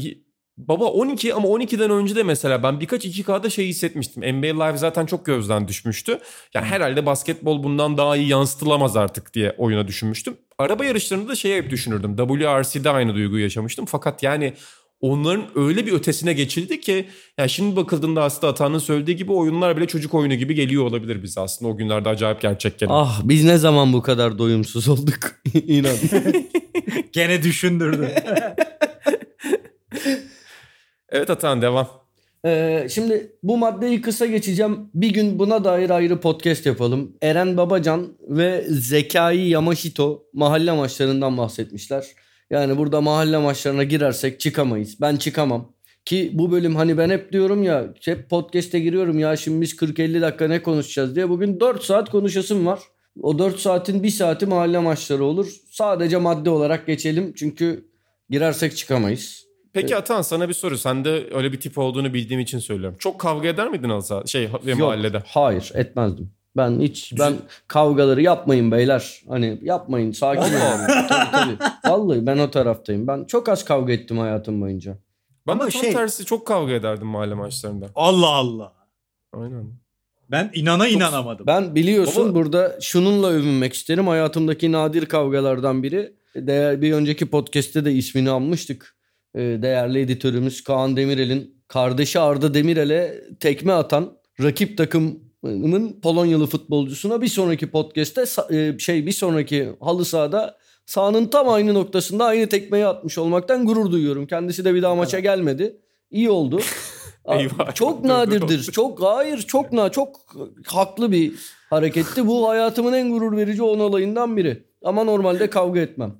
Baba 12 ama 12'den önce de mesela ben birkaç 2K'da şey hissetmiştim. NBA Live zaten çok gözden düşmüştü. Yani herhalde basketbol bundan daha iyi yansıtılamaz artık diye oyuna düşünmüştüm. Araba yarışlarında da şey hep düşünürdüm. WRC'de aynı duyguyu yaşamıştım. Fakat yani onların öyle bir ötesine geçildi ki yani şimdi bakıldığında aslında Atan'ın söylediği gibi oyunlar bile çocuk oyunu gibi geliyor olabilir bize aslında o günlerde acayip gerçek geliyor. Ah biz ne zaman bu kadar doyumsuz olduk inan. Gene düşündürdü. evet Atan devam. Ee, şimdi bu maddeyi kısa geçeceğim. Bir gün buna dair ayrı podcast yapalım. Eren Babacan ve Zekai Yamashito mahalle maçlarından bahsetmişler. Yani burada mahalle maçlarına girersek çıkamayız. Ben çıkamam. Ki bu bölüm hani ben hep diyorum ya hep podcast'e giriyorum ya şimdi biz 40-50 dakika ne konuşacağız diye. Bugün 4 saat konuşasım var. O 4 saatin 1 saati mahalle maçları olur. Sadece madde olarak geçelim çünkü girersek çıkamayız. Peki Atan sana bir soru. Sen de öyle bir tip olduğunu bildiğim için söylüyorum. Çok kavga eder miydin Alsa şey ve Yok, mahallede? Hayır etmezdim. Ben hiç ben kavgaları yapmayın beyler. Hani yapmayın sakin olun. tabii tabii. Vallahi ben o taraftayım. Ben çok az kavga ettim hayatım boyunca. Ben Ama de tam şey... tersi çok kavga ederdim mahalle maçlarında. Allah Allah. Aynen. Ben inana çok... inanamadım. Ben biliyorsun Ama... burada şununla övünmek isterim. Hayatımdaki nadir kavgalardan biri. Değer, bir önceki podcast'te de ismini almıştık. Ee, değerli editörümüz Kaan Demirel'in kardeşi Arda Demirel'e tekme atan rakip takım Polonyalı futbolcusuna bir sonraki podcast'te e, şey bir sonraki halı sahada sahanın tam aynı noktasında aynı tekmeyi atmış olmaktan gurur duyuyorum. Kendisi de bir daha maça gelmedi. İyi oldu. Eyvah. Çok nadirdir. Çok hayır çok na çok haklı bir hareketti. Bu hayatımın en gurur verici 10 olayından biri. Ama normalde kavga etmem.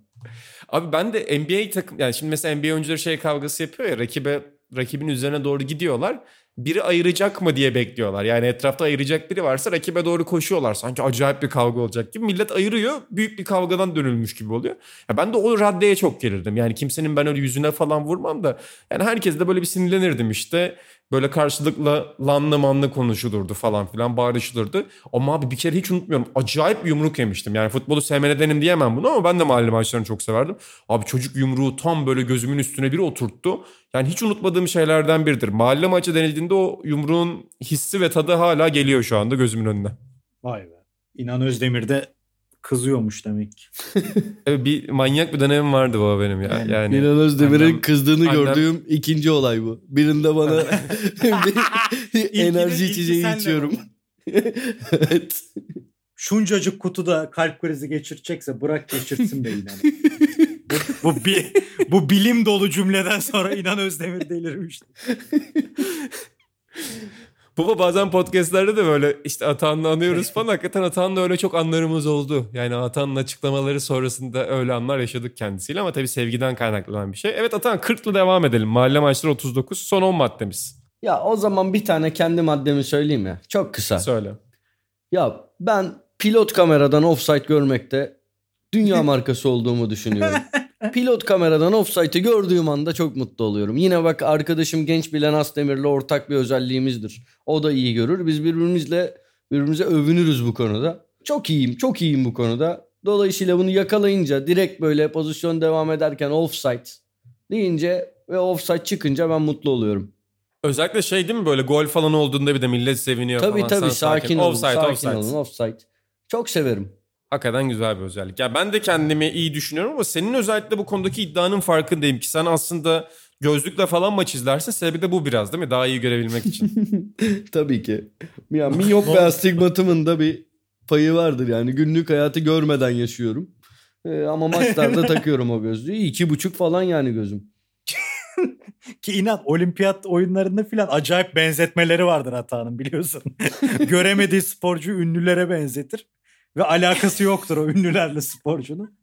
Abi ben de NBA takım yani şimdi mesela NBA oyuncuları şey kavgası yapıyor ya rakibe rakibin üzerine doğru gidiyorlar biri ayıracak mı diye bekliyorlar. Yani etrafta ayıracak biri varsa rakibe doğru koşuyorlar. Sanki acayip bir kavga olacak gibi. Millet ayırıyor. Büyük bir kavgadan dönülmüş gibi oluyor. Ya ben de o raddeye çok gelirdim. Yani kimsenin ben öyle yüzüne falan vurmam da. Yani herkes de böyle bir sinirlenirdim işte. Böyle karşılıklı lanlı manlı konuşulurdu falan filan bağırışılırdı. Ama abi bir kere hiç unutmuyorum. Acayip bir yumruk yemiştim. Yani futbolu sevmenedenim diyemem bunu ama ben de mahalle maçlarını çok severdim. Abi çocuk yumruğu tam böyle gözümün üstüne bir oturttu. Yani hiç unutmadığım şeylerden biridir. Mahalle maçı denildiğinde o yumruğun hissi ve tadı hala geliyor şu anda gözümün önüne. Vay be. İnan Özdemir de kızıyormuş demek ki. bir manyak bir dönemim vardı baba benim ya. Yani, yani İnan Özdemir'in kızdığını annem... gördüğüm ikinci olay bu. Birinde bana enerji içeceği içiyorum. evet. Şuncacık kutuda kalp krizi geçirecekse bırak geçirsin be inan. bu, bu, bi, bu bilim dolu cümleden sonra inan Özdemir delirmişti. Baba bazen podcastlerde de böyle işte Atan'la anıyoruz falan. Hakikaten Atan'la öyle çok anlarımız oldu. Yani Atan'ın açıklamaları sonrasında öyle anlar yaşadık kendisiyle ama tabii sevgiden kaynaklanan bir şey. Evet Atan 40'lı devam edelim. Mahalle maçları 39 son 10 maddemiz. Ya o zaman bir tane kendi maddemi söyleyeyim ya. Çok kısa. Söyle. Ya ben pilot kameradan offside görmekte dünya markası olduğumu düşünüyorum. Pilot kameradan offside'ı gördüğüm anda çok mutlu oluyorum. Yine bak arkadaşım genç Bilen Asdemir'le ortak bir özelliğimizdir. O da iyi görür. Biz birbirimizle birbirimize övünürüz bu konuda. Çok iyiyim, çok iyiyim bu konuda. Dolayısıyla bunu yakalayınca direkt böyle pozisyon devam ederken offside deyince ve offside çıkınca ben mutlu oluyorum. Özellikle şey değil mi böyle gol falan olduğunda bir de millet seviniyor tabii, falan. Tabii tabii sakin, sakin olun. Offside, sakin offside. olun offside. Çok severim. Hakikaten güzel bir özellik. Ya ben de kendimi iyi düşünüyorum ama senin özellikle bu konudaki iddianın farkındayım ki sen aslında gözlükle falan maç izlersin. Sebebi de bu biraz değil mi? Daha iyi görebilmek için. Tabii ki. Ya miyop ve astigmatımın da bir payı vardır yani. Günlük hayatı görmeden yaşıyorum. Ee, ama maçlarda takıyorum o gözlüğü. İki buçuk falan yani gözüm. Ki inan olimpiyat oyunlarında filan acayip benzetmeleri vardır Atağ'ın biliyorsun. Göremediği sporcu ünlülere benzetir. Ve alakası yoktur o ünlülerle sporcunun.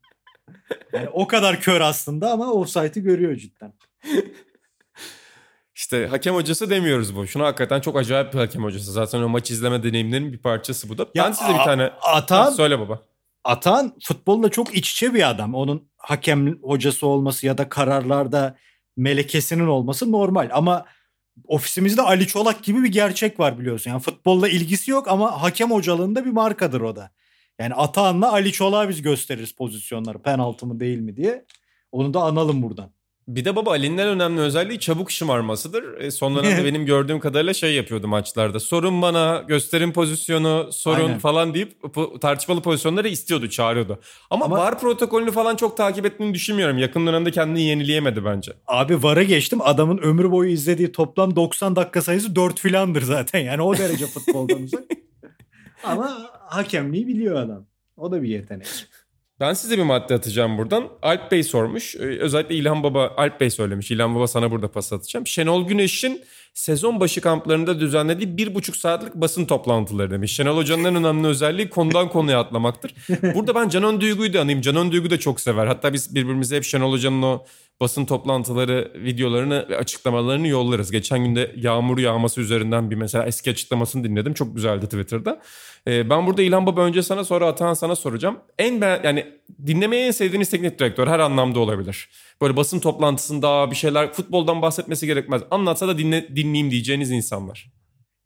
Yani o kadar kör aslında ama offside'ı görüyor cidden. İşte hakem hocası demiyoruz bu. Şuna hakikaten çok acayip bir hakem hocası. Zaten o maç izleme deneyimlerinin bir parçası bu da. Ya ben size bir tane... Atan, söyle baba. Atan futbolla çok iç içe bir adam. Onun hakem hocası olması ya da kararlarda melekesinin olması normal. Ama ofisimizde Ali Çolak gibi bir gerçek var biliyorsun. Yani futbolla ilgisi yok ama hakem hocalığında bir markadır o da. Yani Atahan'la Ali Çolak'a biz gösteririz pozisyonları penaltı mı değil mi diye. Onu da analım buradan. Bir de baba Ali'nin en önemli özelliği çabuk şımarmasıdır. E, son dönemde benim gördüğüm kadarıyla şey yapıyordu maçlarda. Sorun bana, gösterin pozisyonu, sorun Aynen. falan deyip tartışmalı pozisyonları istiyordu, çağırıyordu. Ama, Ama VAR protokolünü falan çok takip ettiğini düşünmüyorum. Yakın dönemde kendini yenileyemedi bence. Abi VAR'a geçtim. Adamın ömür boyu izlediği toplam 90 dakika sayısı 4 filandır zaten. Yani o derece futboldan uzak. Ama hakemliği biliyor adam. O da bir yetenek. Ben size bir madde atacağım buradan. Alp Bey sormuş. Ee, özellikle İlhan Baba, Alp Bey söylemiş. İlhan Baba sana burada pas atacağım. Şenol Güneş'in sezon başı kamplarında düzenlediği bir buçuk saatlik basın toplantıları demiş. Şenol Hoca'nın en önemli özelliği konudan konuya atlamaktır. Burada ben Canan Duygu'yu da anayım. Canan Duygu da çok sever. Hatta biz birbirimize hep Şenol Hoca'nın o basın toplantıları videolarını ve açıklamalarını yollarız. Geçen günde yağmur yağması üzerinden bir mesela eski açıklamasını dinledim. Çok güzeldi Twitter'da. Ee, ben burada İlhan Baba önce sana sonra Atahan sana soracağım. En ben yani dinlemeyi en sevdiğiniz teknik direktör her anlamda olabilir. Böyle basın toplantısında bir şeyler futboldan bahsetmesi gerekmez. Anlatsa da dinle, dinleyeyim diyeceğiniz insanlar.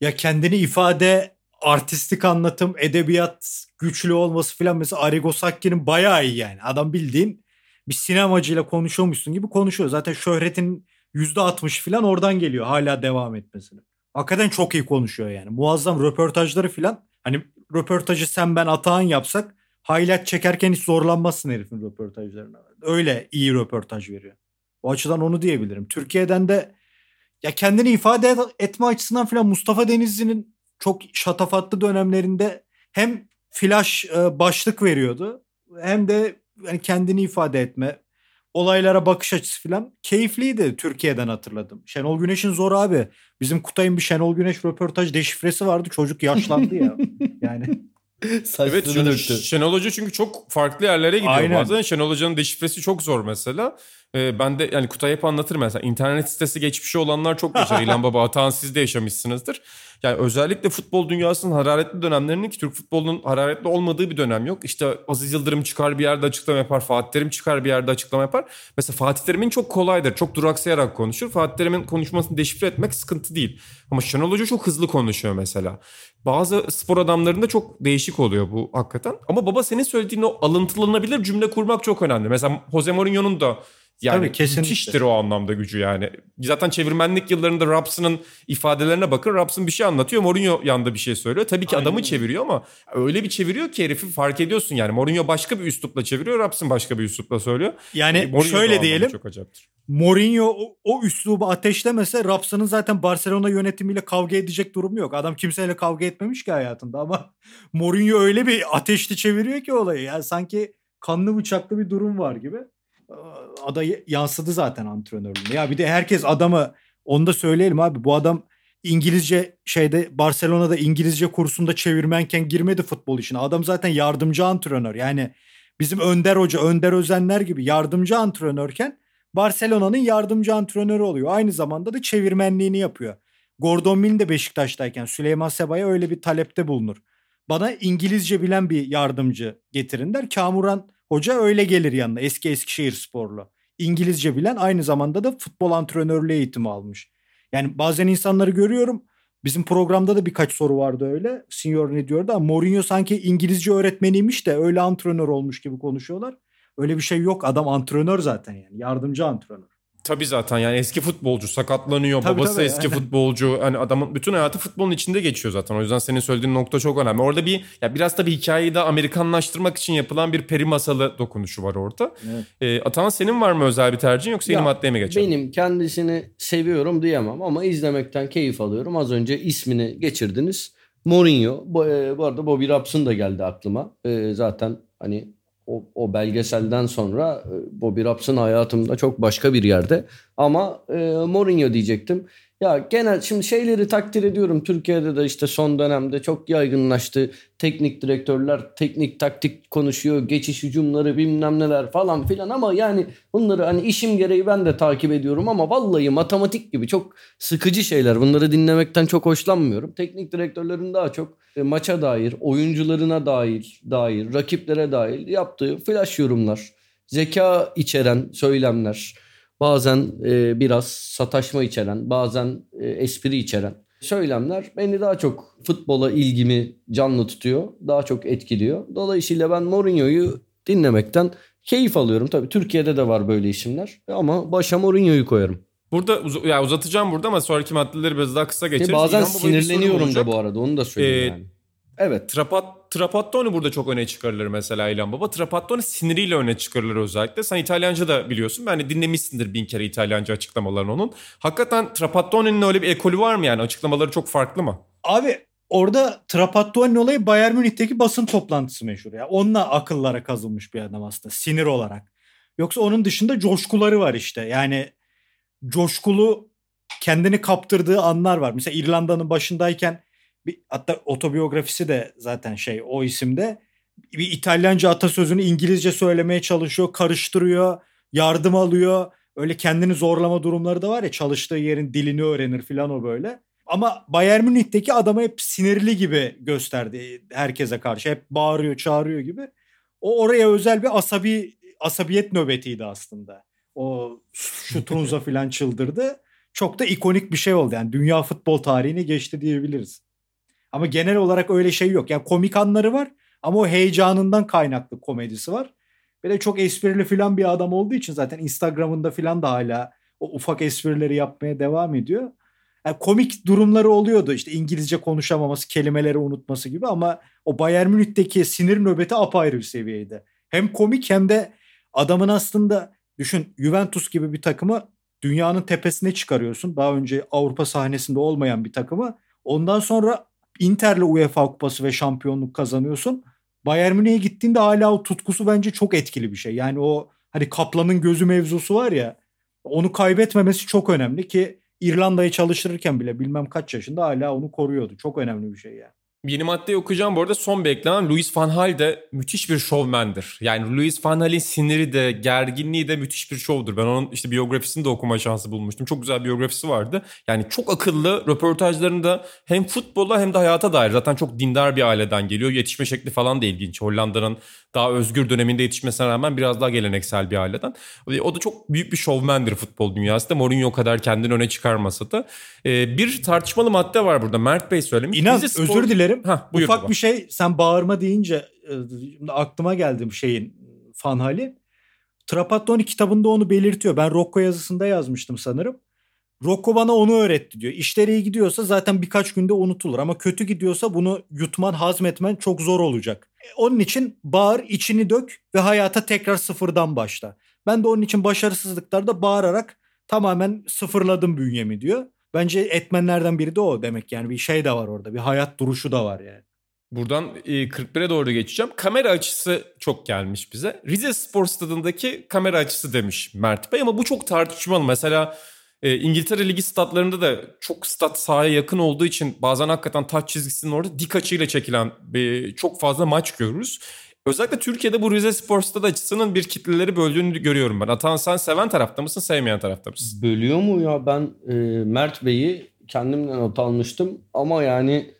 Ya kendini ifade artistik anlatım, edebiyat güçlü olması falan mesela Arrigo Sacchi'nin bayağı iyi yani. Adam bildiğin bir sinemacıyla konuşuyormuşsun gibi konuşuyor. Zaten şöhretin %60 falan oradan geliyor hala devam etmesine. Hakikaten çok iyi konuşuyor yani. Muazzam röportajları falan. Hani röportajı sen ben Atahan yapsak highlight çekerken hiç zorlanmazsın herifin röportajlarına. Öyle iyi röportaj veriyor. O açıdan onu diyebilirim. Türkiye'den de ya kendini ifade etme açısından falan Mustafa Denizli'nin çok şatafatlı dönemlerinde hem flash e, başlık veriyordu hem de yani kendini ifade etme, olaylara bakış açısı falan keyifliydi Türkiye'den hatırladım. Şenol Güneş'in zor abi. Bizim Kutay'ın bir Şenol Güneş röportaj deşifresi vardı. Çocuk yaşlandı ya. Yani evet Şenol, Şenol Hoca çünkü çok farklı yerlere gidiyor Aynen. bazen. Şenol Hoca'nın deşifresi çok zor mesela. Ee, ben de yani Kutay hep anlatır mesela. internet sitesi geçmişi olanlar çok yaşar. İlhan Baba Atahan siz de yaşamışsınızdır. Yani özellikle futbol dünyasının hararetli dönemlerinin ki Türk futbolunun hararetli olmadığı bir dönem yok. İşte Aziz Yıldırım çıkar bir yerde açıklama yapar. Fatih Terim çıkar bir yerde açıklama yapar. Mesela Fatih Terim'in çok kolaydır. Çok duraksayarak konuşur. Fatih Terim'in konuşmasını deşifre etmek sıkıntı değil. Ama Şenol Hoca çok hızlı konuşuyor mesela. Bazı spor adamlarında çok değişik oluyor bu hakikaten. Ama baba senin söylediğin o alıntılanabilir cümle kurmak çok önemli. Mesela Jose Mourinho'nun da yani Tabii, kesinlikle. müthiştir o anlamda gücü yani. Zaten çevirmenlik yıllarında Raps'ın ifadelerine bakın. Raps'ın bir şey anlatıyor. Mourinho yanında bir şey söylüyor. Tabii ki Aynen. adamı çeviriyor ama öyle bir çeviriyor ki herifi fark ediyorsun yani. Mourinho başka bir üslupla çeviriyor. Raps'ın başka bir üslupla söylüyor. Yani Mourinho şöyle diyelim. Çok acayiptir. Mourinho o, o üslubu ateşlemese Raps'ın zaten Barcelona yönetimiyle kavga edecek durumu yok. Adam kimseyle kavga etmemiş ki hayatında ama Mourinho öyle bir ateşli çeviriyor ki olayı. Yani sanki kanlı bıçaklı bir durum var gibi ada yansıdı zaten antrenörlüğünde. Ya bir de herkes adamı onu da söyleyelim abi. Bu adam İngilizce şeyde Barcelona'da İngilizce kursunda çevirmenken girmedi futbol işine. Adam zaten yardımcı antrenör. Yani bizim Önder Hoca, Önder Özenler gibi yardımcı antrenörken Barcelona'nın yardımcı antrenörü oluyor. Aynı zamanda da çevirmenliğini yapıyor. Gordon Milne de Beşiktaş'tayken Süleyman Seba'ya öyle bir talepte bulunur. Bana İngilizce bilen bir yardımcı getirin der. Kamuran Hoca öyle gelir yanına eski Eskişehir sporlu. İngilizce bilen aynı zamanda da futbol antrenörlüğü eğitimi almış. Yani bazen insanları görüyorum Bizim programda da birkaç soru vardı öyle. Senior ne diyordu ama Mourinho sanki İngilizce öğretmeniymiş de öyle antrenör olmuş gibi konuşuyorlar. Öyle bir şey yok. Adam antrenör zaten yani. Yardımcı antrenör. Tabii zaten yani eski futbolcu sakatlanıyor. Tabii, babası tabii, eski futbolcu. Hani adamın bütün hayatı futbolun içinde geçiyor zaten. O yüzden senin söylediğin nokta çok önemli. Orada bir ya biraz tabii hikayeyi de Amerikanlaştırmak için yapılan bir peri masalı dokunuşu var orada. Evet. E, Atan senin var mı özel bir tercihin yoksa yeni maddeye mi geçelim? Benim kendisini seviyorum diyemem ama izlemekten keyif alıyorum. Az önce ismini geçirdiniz. Mourinho. Bu, e, bu arada Bobby Robson da geldi aklıma. E, zaten hani o, o belgeselden sonra e, Bobby Robson hayatımda çok başka bir yerde. Ama e, Mourinho diyecektim. Ya genel şimdi şeyleri takdir ediyorum. Türkiye'de de işte son dönemde çok yaygınlaştı. Teknik direktörler teknik taktik konuşuyor. Geçiş hücumları bilmem neler falan filan ama yani bunları hani işim gereği ben de takip ediyorum ama vallahi matematik gibi çok sıkıcı şeyler. Bunları dinlemekten çok hoşlanmıyorum. Teknik direktörlerin daha çok e, maça dair, oyuncularına dair, dair, rakiplere dair yaptığı flash yorumlar, zeka içeren söylemler bazen e, biraz sataşma içeren, bazen e, espri içeren söylemler beni daha çok futbola ilgimi canlı tutuyor, daha çok etkiliyor. Dolayısıyla ben Mourinho'yu dinlemekten keyif alıyorum. Tabii Türkiye'de de var böyle isimler ama başa Mourinho'yu koyarım. Burada uz ya uzatacağım burada ama sonraki maddeleri biraz daha kısa geçeriz. Bazen İlhan sinirleniyorum da bu arada onu da söyleyeyim ee, yani. Evet. Trapat, Trapattoni burada çok öne çıkarılır mesela İlhan Baba. Trapattoni siniriyle öne çıkarılır özellikle. Sen İtalyanca da biliyorsun. Yani dinlemişsindir bin kere İtalyanca açıklamalarını onun. Hakikaten Trapattoni'nin öyle bir ekolü var mı yani? Açıklamaları çok farklı mı? Abi orada Trapattoni olayı Bayern Münih'teki basın toplantısı meşhur ya. Onunla akıllara kazılmış bir adam aslında sinir olarak. Yoksa onun dışında coşkuları var işte. Yani coşkulu kendini kaptırdığı anlar var. Mesela İrlanda'nın başındayken bir, hatta otobiyografisi de zaten şey o isimde bir İtalyanca atasözünü İngilizce söylemeye çalışıyor, karıştırıyor, yardım alıyor. Öyle kendini zorlama durumları da var ya çalıştığı yerin dilini öğrenir filan o böyle. Ama Bayern Münih'teki adamı hep sinirli gibi gösterdi herkese karşı. Hep bağırıyor, çağırıyor gibi. O oraya özel bir asabi asabiyet nöbetiydi aslında. O Şutrunza filan çıldırdı. Çok da ikonik bir şey oldu. Yani dünya futbol tarihini geçti diyebiliriz. Ama genel olarak öyle şey yok. Yani komik anları var ama o heyecanından kaynaklı komedisi var. Bir de çok esprili falan bir adam olduğu için zaten Instagram'ında falan da hala o ufak esprileri yapmaya devam ediyor. Yani komik durumları oluyordu işte İngilizce konuşamaması, kelimeleri unutması gibi ama o Bayern Münih'teki sinir nöbeti apayrı bir seviyeydi. Hem komik hem de adamın aslında düşün Juventus gibi bir takımı dünyanın tepesine çıkarıyorsun. Daha önce Avrupa sahnesinde olmayan bir takımı. Ondan sonra Inter'le UEFA kupası ve şampiyonluk kazanıyorsun. Bayern Münih'e gittiğinde hala o tutkusu bence çok etkili bir şey. Yani o hani kaplanın gözü mevzusu var ya onu kaybetmemesi çok önemli ki İrlanda'yı çalıştırırken bile bilmem kaç yaşında hala onu koruyordu. Çok önemli bir şey yani. Yeni maddeyi okuyacağım bu arada son beklenen Louis van Gaal de müthiş bir şovmendir. Yani Louis van Gaal'in siniri de gerginliği de müthiş bir şovdur. Ben onun işte biyografisini de okuma şansı bulmuştum. Çok güzel biyografisi vardı. Yani çok akıllı röportajlarında hem futbola hem de hayata dair. Zaten çok dindar bir aileden geliyor. Yetişme şekli falan da ilginç. Hollanda'nın daha özgür döneminde yetişmesine rağmen biraz daha geleneksel bir aileden. O da çok büyük bir şovmendir futbol dünyasında. Mourinho kadar kendini öne çıkarmasa da. Ee, bir tartışmalı madde var burada. Mert Bey söylemiş. İnan özür dilerim. Heh, Ufak baba. bir şey sen bağırma deyince e, aklıma geldi şeyin fan hali. Trapattoni kitabında onu belirtiyor. Ben Rocco yazısında yazmıştım sanırım. Rocco bana onu öğretti diyor. İşleri iyi gidiyorsa zaten birkaç günde unutulur ama kötü gidiyorsa bunu yutman, hazmetmen çok zor olacak. E, onun için bağır, içini dök ve hayata tekrar sıfırdan başla. Ben de onun için başarısızlıklarda bağırarak tamamen sıfırladım bünyemi diyor. Bence etmenlerden biri de o demek yani bir şey de var orada. Bir hayat duruşu da var yani. Buradan 41'e e, doğru geçeceğim. Kamera açısı çok gelmiş bize. Rize Spor Stadı'ndaki kamera açısı demiş Mert Bey ama bu çok tartışmalı. Mesela e, İngiltere Ligi statlarında da çok stat sahaya yakın olduğu için bazen hakikaten taç çizgisinin orada dik açıyla çekilen çok fazla maç görürüz. Özellikle Türkiye'de bu Rize Spor Stadı bir kitleleri böldüğünü görüyorum ben. Atan sen seven tarafta mısın, sevmeyen tarafta mısın? Bölüyor mu ya? Ben e, Mert Bey'i kendimden not almıştım ama yani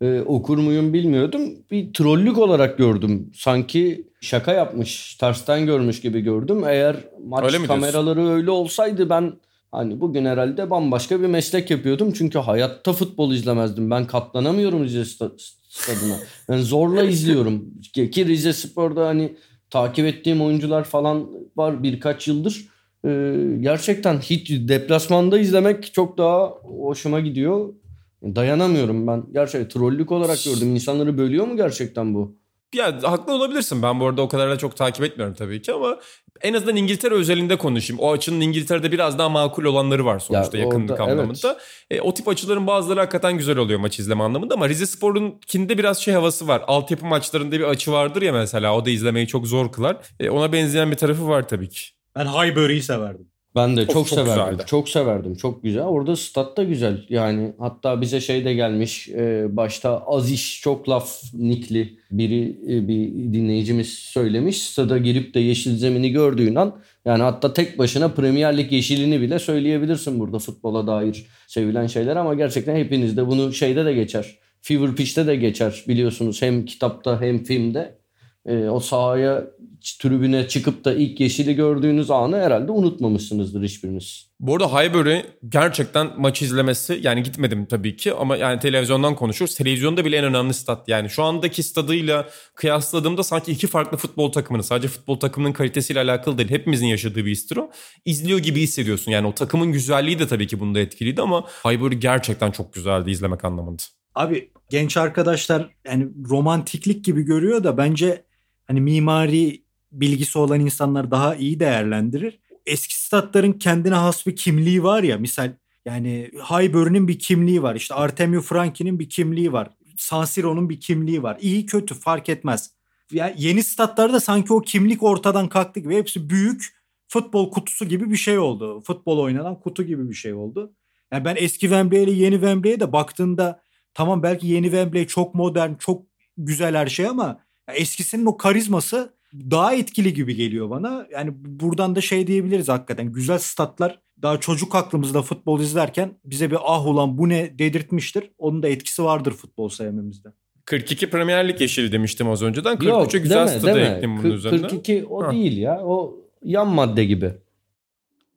e, okur muyum bilmiyordum. Bir trollük olarak gördüm. Sanki şaka yapmış, tersten görmüş gibi gördüm. Eğer maç öyle kameraları öyle olsaydı ben Hani bugün herhalde bambaşka bir meslek yapıyordum. Çünkü hayatta futbol izlemezdim. Ben katlanamıyorum Rize stadına. Yani zorla izliyorum. Ki Rize Spor'da hani takip ettiğim oyuncular falan var birkaç yıldır. Ee, gerçekten hiç deplasmanda izlemek çok daha hoşuma gidiyor. Dayanamıyorum ben. Gerçekten trollük olarak gördüm. İnsanları bölüyor mu gerçekten bu? Ya haklı olabilirsin. Ben bu arada o kadar da çok takip etmiyorum tabii ki ama en azından İngiltere özelinde konuşayım. O açının İngiltere'de biraz daha makul olanları var sonuçta ya yakınlık orada, anlamında. Evet. E, o tip açıların bazıları hakikaten güzel oluyor maç izleme anlamında ama Rize Spor'unkinde biraz şey havası var. Altyapı maçlarında bir açı vardır ya mesela o da izlemeyi çok zor kılar. E, ona benzeyen bir tarafı var tabii ki. Ben Highbury'yi severdim. Ben de çok, çok, çok severdim. Güzeldi. Çok severdim. Çok güzel. Orada stat da güzel. Yani hatta bize şey de gelmiş. E, başta az iş çok laf nikli biri e, bir dinleyicimiz söylemiş. Stada girip de yeşil zemini gördüğün an yani hatta tek başına Premier Lig yeşilini bile söyleyebilirsin burada futbola dair sevilen şeyler ama gerçekten hepiniz de bunu şeyde de geçer. Fever Pitch'te de geçer biliyorsunuz hem kitapta hem filmde e, o sahaya tribüne çıkıp da ilk yeşili gördüğünüz anı herhalde unutmamışsınızdır hiçbiriniz. Bu arada Highbury gerçekten maç izlemesi yani gitmedim tabii ki ama yani televizyondan konuşuyoruz. Televizyonda bile en önemli stat yani şu andaki stadıyla kıyasladığımda sanki iki farklı futbol takımını sadece futbol takımının kalitesiyle alakalı değil hepimizin yaşadığı bir histir o. İzliyor gibi hissediyorsun yani o takımın güzelliği de tabii ki bunda etkiliydi ama Highbury gerçekten çok güzeldi izlemek anlamında. Abi genç arkadaşlar yani romantiklik gibi görüyor da bence hani mimari bilgisi olan insanlar daha iyi değerlendirir. Eski statların kendine has bir kimliği var ya misal yani Highbury'nin bir kimliği var. İşte Artemio Franchi'nin bir kimliği var. San Siro'nun bir kimliği var. İyi kötü fark etmez. Yani yeni statlarda sanki o kimlik ortadan kalktı gibi. Hepsi büyük futbol kutusu gibi bir şey oldu. Futbol oynanan kutu gibi bir şey oldu. Yani ben eski Wembley ile yeni Wembley'e de baktığında tamam belki yeni Wembley çok modern, çok güzel her şey ama eskisinin o karizması daha etkili gibi geliyor bana. Yani buradan da şey diyebiliriz hakikaten. Güzel statlar daha çocuk aklımızda futbol izlerken bize bir ah ulan bu ne dedirtmiştir. Onun da etkisi vardır futbol sevmemizde. 42 Premier Lig yeşili demiştim az önceden. 43'e güzel deme, stadı ekledim bunun üzerine. 42 o ha. değil ya. O yan madde gibi.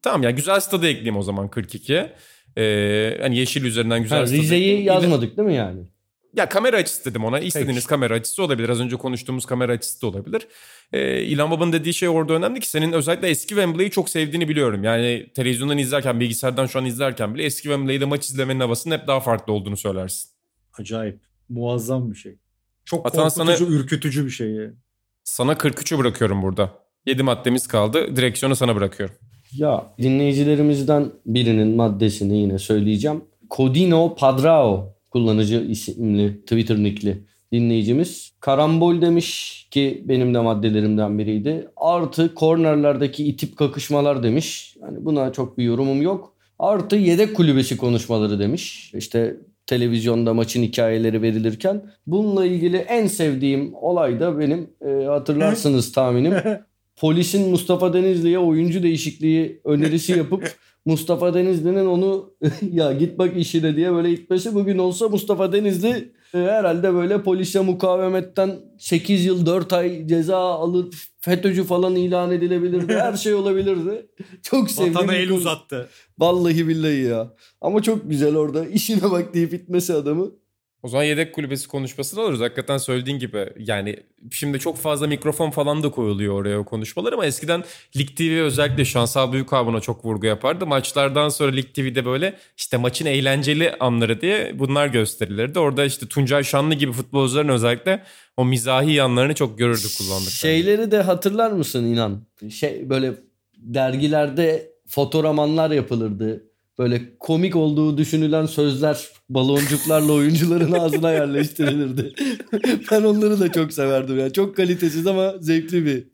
Tamam ya güzel stadı ekleyeyim o zaman 42'ye. Ee, hani yeşil üzerinden güzel ha, Rize'yi yazmadık değil mi yani? Ya kamera açısı dedim ona. İstediğiniz Peki. kamera açısı olabilir. Az önce konuştuğumuz kamera açısı da olabilir. Ee, İlhan Baba'nın dediği şey orada önemli ki senin özellikle eski Wembley'i çok sevdiğini biliyorum. Yani televizyondan izlerken, bilgisayardan şu an izlerken bile eski Wembley'de maç izlemenin havasının hep daha farklı olduğunu söylersin. Acayip. Muazzam bir şey. Çok Atan korkutucu, sana, ürkütücü bir şey yani. Sana 43'ü bırakıyorum burada. 7 maddemiz kaldı. Direksiyonu sana bırakıyorum. Ya dinleyicilerimizden birinin maddesini yine söyleyeceğim. Codino Padrao kullanıcı isimli Twitter nickli dinleyicimiz. Karambol demiş ki benim de maddelerimden biriydi. Artı kornerlerdeki itip kakışmalar demiş. Yani buna çok bir yorumum yok. Artı yedek kulübesi konuşmaları demiş. İşte televizyonda maçın hikayeleri verilirken. Bununla ilgili en sevdiğim olay da benim e, hatırlarsınız tahminim. Polisin Mustafa Denizli'ye oyuncu değişikliği önerisi yapıp Mustafa Denizli'nin onu ya git bak işine diye böyle itmesi bugün olsa Mustafa Denizli e, herhalde böyle polise mukavemetten 8 yıl 4 ay ceza alıp FETÖ'cü falan ilan edilebilirdi. Her şey olabilirdi. Çok sevdim. Vatana el uzattı. Vallahi billahi ya. Ama çok güzel orada işine bak deyip itmesi adamı. O zaman yedek kulübesi konuşmasını alırız. Hakikaten söylediğin gibi yani şimdi çok fazla mikrofon falan da koyuluyor oraya o konuşmalar ama eskiden Lig TV özellikle Şansal Büyük abuna çok vurgu yapardı. Maçlardan sonra Lig TV'de böyle işte maçın eğlenceli anları diye bunlar gösterilirdi. Orada işte Tuncay Şanlı gibi futbolcuların özellikle o mizahi yanlarını çok görürdük kullandık. Şeyleri de hatırlar mısın inan? Şey böyle dergilerde fotoramanlar yapılırdı böyle komik olduğu düşünülen sözler baloncuklarla oyuncuların ağzına yerleştirilirdi. ben onları da çok severdim. Yani çok kalitesiz ama zevkli bir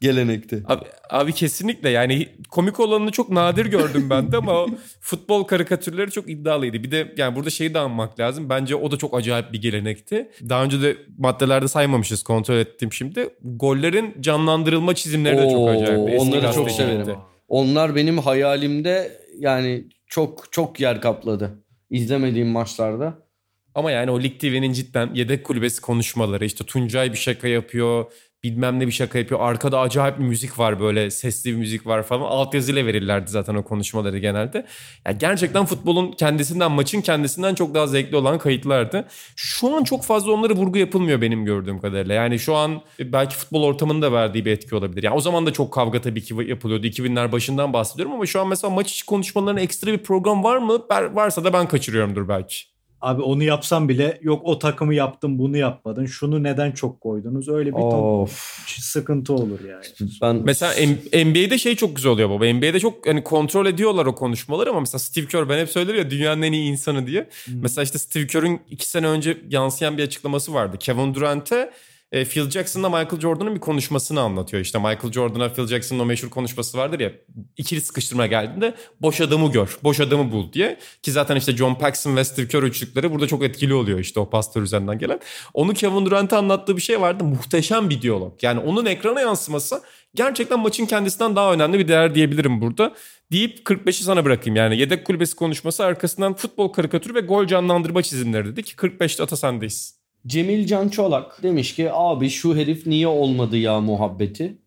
gelenekti. Abi, abi kesinlikle yani komik olanını çok nadir gördüm ben de ama futbol karikatürleri çok iddialıydı. Bir de yani burada şeyi de anmak lazım. Bence o da çok acayip bir gelenekti. Daha önce de maddelerde saymamışız kontrol ettim şimdi. Gollerin canlandırılma çizimleri de çok acayip. Onları çok severim. Onlar benim hayalimde yani çok çok yer kapladı izlemediğim maçlarda. Ama yani o Lig TV'nin cidden yedek kulübesi konuşmaları işte Tuncay bir şaka yapıyor. Bilmem ne bir şaka yapıyor. Arkada acayip bir müzik var böyle sesli bir müzik var falan. Altyazıyla verirlerdi zaten o konuşmaları genelde. Yani gerçekten futbolun kendisinden maçın kendisinden çok daha zevkli olan kayıtlardı. Şu an çok fazla onlara vurgu yapılmıyor benim gördüğüm kadarıyla. Yani şu an belki futbol ortamının da verdiği bir etki olabilir. Yani o zaman da çok kavga tabii ki yapılıyordu. 2000'ler başından bahsediyorum ama şu an mesela maç içi konuşmalarına ekstra bir program var mı? Varsa da ben kaçırıyorumdur belki. Abi onu yapsam bile yok o takımı yaptım bunu yapmadın. Şunu neden çok koydunuz? Öyle bir ton sıkıntı olur yani. Ben mesela NBA'de şey çok güzel oluyor baba. NBA'de çok hani kontrol ediyorlar o konuşmaları ama mesela Steve Kerr ben hep söylerim ya dünyanın en iyi insanı diye. Hmm. Mesela işte Steve Kerr'ün iki sene önce yansıyan bir açıklaması vardı. Kevin Durant'e e, Phil Jackson'la Michael Jordan'ın bir konuşmasını anlatıyor. İşte Michael Jordan'a Phil Jackson'ın o meşhur konuşması vardır ya ikili sıkıştırma geldiğinde boş adamı gör, boş adamı bul diye. Ki zaten işte John Paxson ve Steve Kerr üçlükleri burada çok etkili oluyor işte o pastör üzerinden gelen. Onu Kevin Durant'e anlattığı bir şey vardı. Muhteşem bir diyalog. Yani onun ekrana yansıması gerçekten maçın kendisinden daha önemli bir değer diyebilirim burada. Deyip 45'i sana bırakayım. Yani yedek kulübesi konuşması arkasından futbol karikatürü ve gol canlandırma çizimleri dedik. 45'te ata sendeyiz. Cemil Can Çolak demiş ki abi şu herif niye olmadı ya muhabbeti.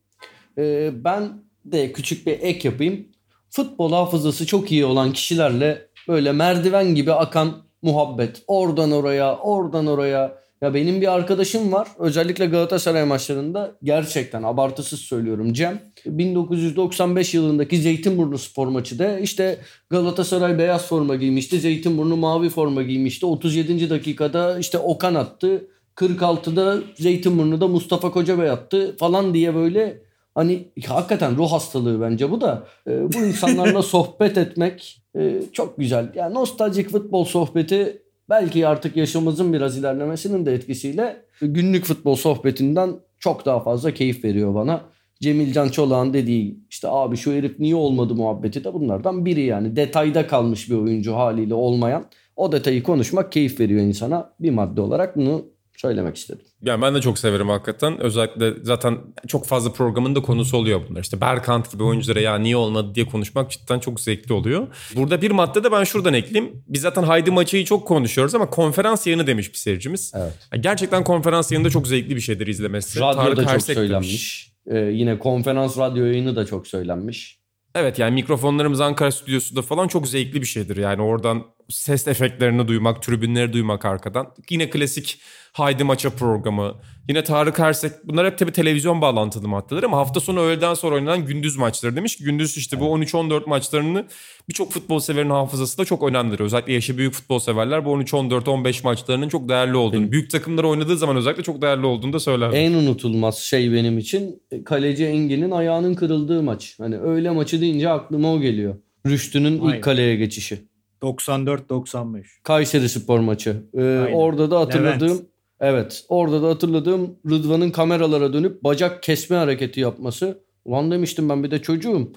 Ee, ben de küçük bir ek yapayım. Futbol hafızası çok iyi olan kişilerle böyle merdiven gibi akan muhabbet. Oradan oraya, oradan oraya ya benim bir arkadaşım var. Özellikle Galatasaray maçlarında gerçekten abartısız söylüyorum Cem. 1995 yılındaki Zeytinburnu spor maçı da işte Galatasaray beyaz forma giymişti. Zeytinburnu mavi forma giymişti. 37. dakikada işte Okan attı. 46'da Zeytinburnu'da Mustafa Kocabey attı falan diye böyle hani hakikaten ruh hastalığı bence bu da. E, bu insanlarla sohbet etmek e, çok güzel. Yani nostaljik futbol sohbeti belki artık yaşımızın biraz ilerlemesinin de etkisiyle günlük futbol sohbetinden çok daha fazla keyif veriyor bana. Cemil Can Çolak'ın dediği işte abi şu herif niye olmadı muhabbeti de bunlardan biri yani. Detayda kalmış bir oyuncu haliyle olmayan. O detayı konuşmak keyif veriyor insana. Bir madde olarak bunu söylemek istedim. Yani ben de çok severim hakikaten. Özellikle zaten çok fazla programın da konusu oluyor bunlar. İşte Berkant gibi oyunculara ya niye olmadı diye konuşmak cidden çok zevkli oluyor. Burada bir madde de ben şuradan ekleyeyim. Biz zaten Haydi Maçı'yı çok konuşuyoruz ama konferans yayını demiş bir seyircimiz. Evet. gerçekten konferans yayını da çok zevkli bir şeydir izlemesi. Radyoda Tarık çok Ersek söylenmiş. Ee, yine konferans radyo yayını da çok söylenmiş. Evet yani mikrofonlarımız Ankara stüdyosunda falan çok zevkli bir şeydir. Yani oradan ses efektlerini duymak, tribünleri duymak arkadan. Yine klasik Haydi Maça programı. Yine Tarık Ersek. Bunlar hep tabii televizyon bağlantılı maddeler ama hafta sonu öğleden sonra oynanan gündüz maçları demiş ki gündüz işte bu 13-14 maçlarını birçok futbol severin hafızası da çok önemlidir. Özellikle yaşı büyük futbol severler bu 13-14-15 maçlarının çok değerli olduğunu, benim. büyük takımlar oynadığı zaman özellikle çok değerli olduğunu da söyler. En unutulmaz şey benim için kaleci Engin'in ayağının kırıldığı maç. Hani öyle maçı deyince aklıma o geliyor. Rüştü'nün ilk kaleye geçişi. 94-95. Kayseri Spor maçı. Ee, orada da hatırladığım Levent. Evet orada da hatırladığım Rıdvan'ın kameralara dönüp bacak kesme hareketi yapması. Ulan demiştim ben bir de çocuğum.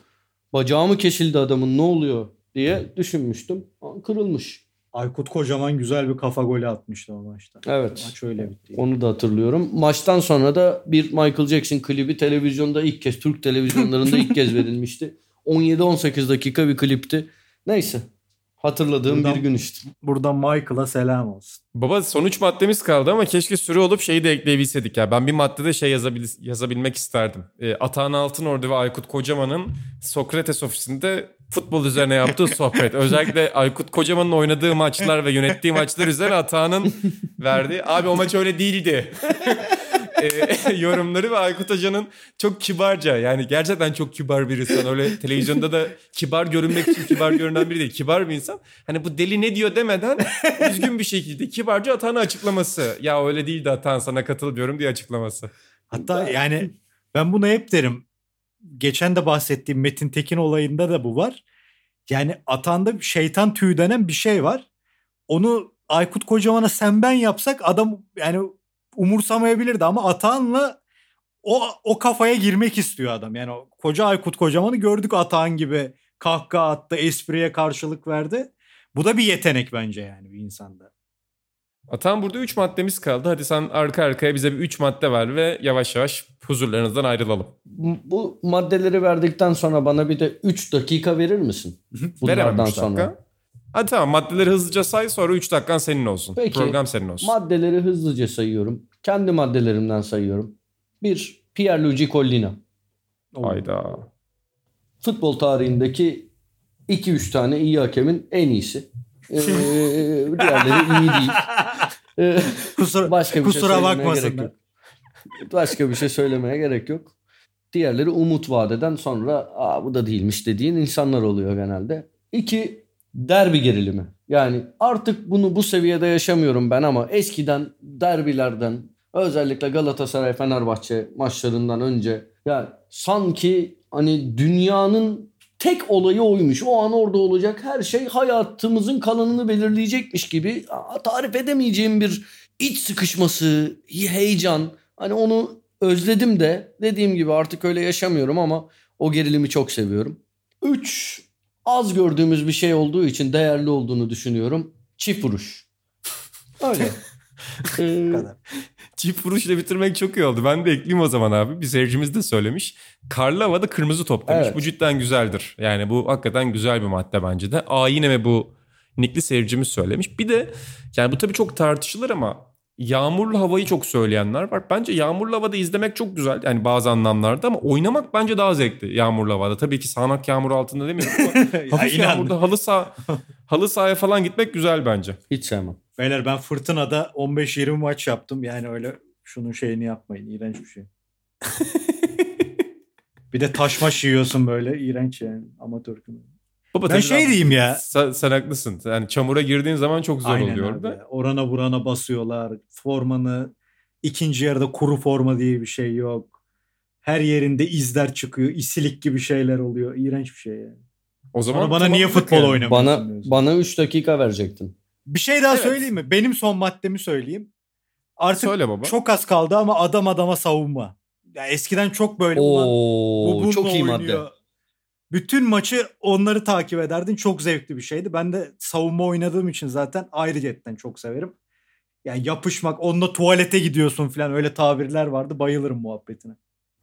Bacağı mı kesildi adamın ne oluyor diye düşünmüştüm. Kırılmış. Aykut Kocaman güzel bir kafa golü atmıştı o maçta. Evet. Maç öyle bitti. Onu da hatırlıyorum. Maçtan sonra da bir Michael Jackson klibi televizyonda ilk kez Türk televizyonlarında ilk kez verilmişti. 17-18 dakika bir klipti. Neyse Hatırladığım buradan, bir gün işte. Buradan Michael'a selam olsun. Baba son üç maddemiz kaldı ama keşke süre olup şeyi de ekleyebilseydik ya. Ben bir maddede şey yazabil yazabilmek isterdim. E, Atahan Altınordu ve Aykut Kocaman'ın Sokrates ofisinde futbol üzerine yaptığı sohbet. Özellikle Aykut Kocaman'ın oynadığı maçlar ve yönettiği maçlar üzerine Atahan'ın verdiği. Abi o maç öyle değildi. e, yorumları ve Aykut Hoca'nın çok kibarca yani gerçekten çok kibar bir insan. Öyle televizyonda da kibar görünmek için kibar görünen biri değil. Kibar bir insan. Hani bu deli ne diyor demeden düzgün bir şekilde kibarca Atan'ın açıklaması. Ya öyle değildi Atan sana katılmıyorum diye açıklaması. Hatta yani ben bunu hep derim. Geçen de bahsettiğim Metin Tekin olayında da bu var. Yani Atan'da şeytan tüyü denen bir şey var. Onu Aykut Kocaman'a sen ben yapsak adam yani umursamayabilirdi ama Atahan'la o o kafaya girmek istiyor adam. Yani koca Aykut Kocaman'ı gördük Atahan gibi kahkaha attı, espriye karşılık verdi. Bu da bir yetenek bence yani bir insanda. Atan burada 3 maddemiz kaldı. Hadi sen arka arkaya bize bir 3 madde ver ve yavaş yavaş huzurlarınızdan ayrılalım. Bu maddeleri verdikten sonra bana bir de 3 dakika verir misin? Bunlardan sonra. Hadi tamam maddeleri hızlıca say sonra 3 dakikan senin olsun. Peki, Program senin olsun. Maddeleri hızlıca sayıyorum. Kendi maddelerimden sayıyorum. Bir, Pierluigi Collina. Hayda. Futbol tarihindeki 2-3 tane iyi hakemin en iyisi. Ee, diğerleri iyi değil. Ee, Kusura, başka bir kusura şey söylemeye gerek bakmasınlar. yok. Başka bir şey söylemeye gerek yok. Diğerleri umut vadeden sonra Aa, bu da değilmiş dediğin insanlar oluyor genelde. İki derbi gerilimi. Yani artık bunu bu seviyede yaşamıyorum ben ama eskiden derbilerden özellikle Galatasaray Fenerbahçe maçlarından önce ya sanki hani dünyanın tek olayı oymuş. O an orada olacak her şey hayatımızın kalanını belirleyecekmiş gibi tarif edemeyeceğim bir iç sıkışması, heyecan. Hani onu özledim de dediğim gibi artık öyle yaşamıyorum ama o gerilimi çok seviyorum. 3 az gördüğümüz bir şey olduğu için değerli olduğunu düşünüyorum. Çift vuruş. Öyle. Ee, kadar. Çift vuruşla bitirmek çok iyi oldu. Ben de ekleyeyim o zaman abi. Bir seyircimiz de söylemiş. Karlı havada kırmızı top demiş. Evet. Bu cidden güzeldir. Yani bu hakikaten güzel bir madde bence de. Aa yine mi bu nikli seyircimiz söylemiş. Bir de yani bu tabii çok tartışılır ama yağmurlu havayı çok söyleyenler var. Bence yağmurlu havada izlemek çok güzel. Yani bazı anlamlarda ama oynamak bence daha zevkli yağmurlu havada. Tabii ki sağanak yağmur altında demiyorum ama Ya hafif inan. yağmurda halı saha halı sahaya falan gitmek güzel bence. hiç sevmem. Beyler ben fırtınada 15-20 maç yaptım. Yani öyle şunun şeyini yapmayın. İğrenç bir şey. bir de taş maş yiyorsun böyle. iğrenç yani. Amatör küme. Baba, Ben şey diyeyim ya. Sen, sen haklısın. Yani çamura girdiğin zaman çok zor Aynen oluyor abi. orada. Orana burana basıyorlar. Formanı ikinci yarıda kuru forma diye bir şey yok. Her yerinde izler çıkıyor. isilik gibi şeyler oluyor. İğrenç bir şey yani. O zaman Sonra bana tamam niye futbol yani. oynamıyorsun Bana diyorsun. bana 3 dakika verecektin. Bir şey daha Evet. söyleyeyim mi? Benim son maddemi söyleyeyim. Artık Söyle baba. çok az kaldı ama adam adama savunma. Ya eskiden çok böyle bu Oo bununla çok iyi oynuyor. madde. Bütün maçı onları takip ederdin. Çok zevkli bir şeydi. Ben de savunma oynadığım için zaten ayrıyetten çok severim. Yani yapışmak, onunla tuvalete gidiyorsun falan öyle tabirler vardı. Bayılırım muhabbetine.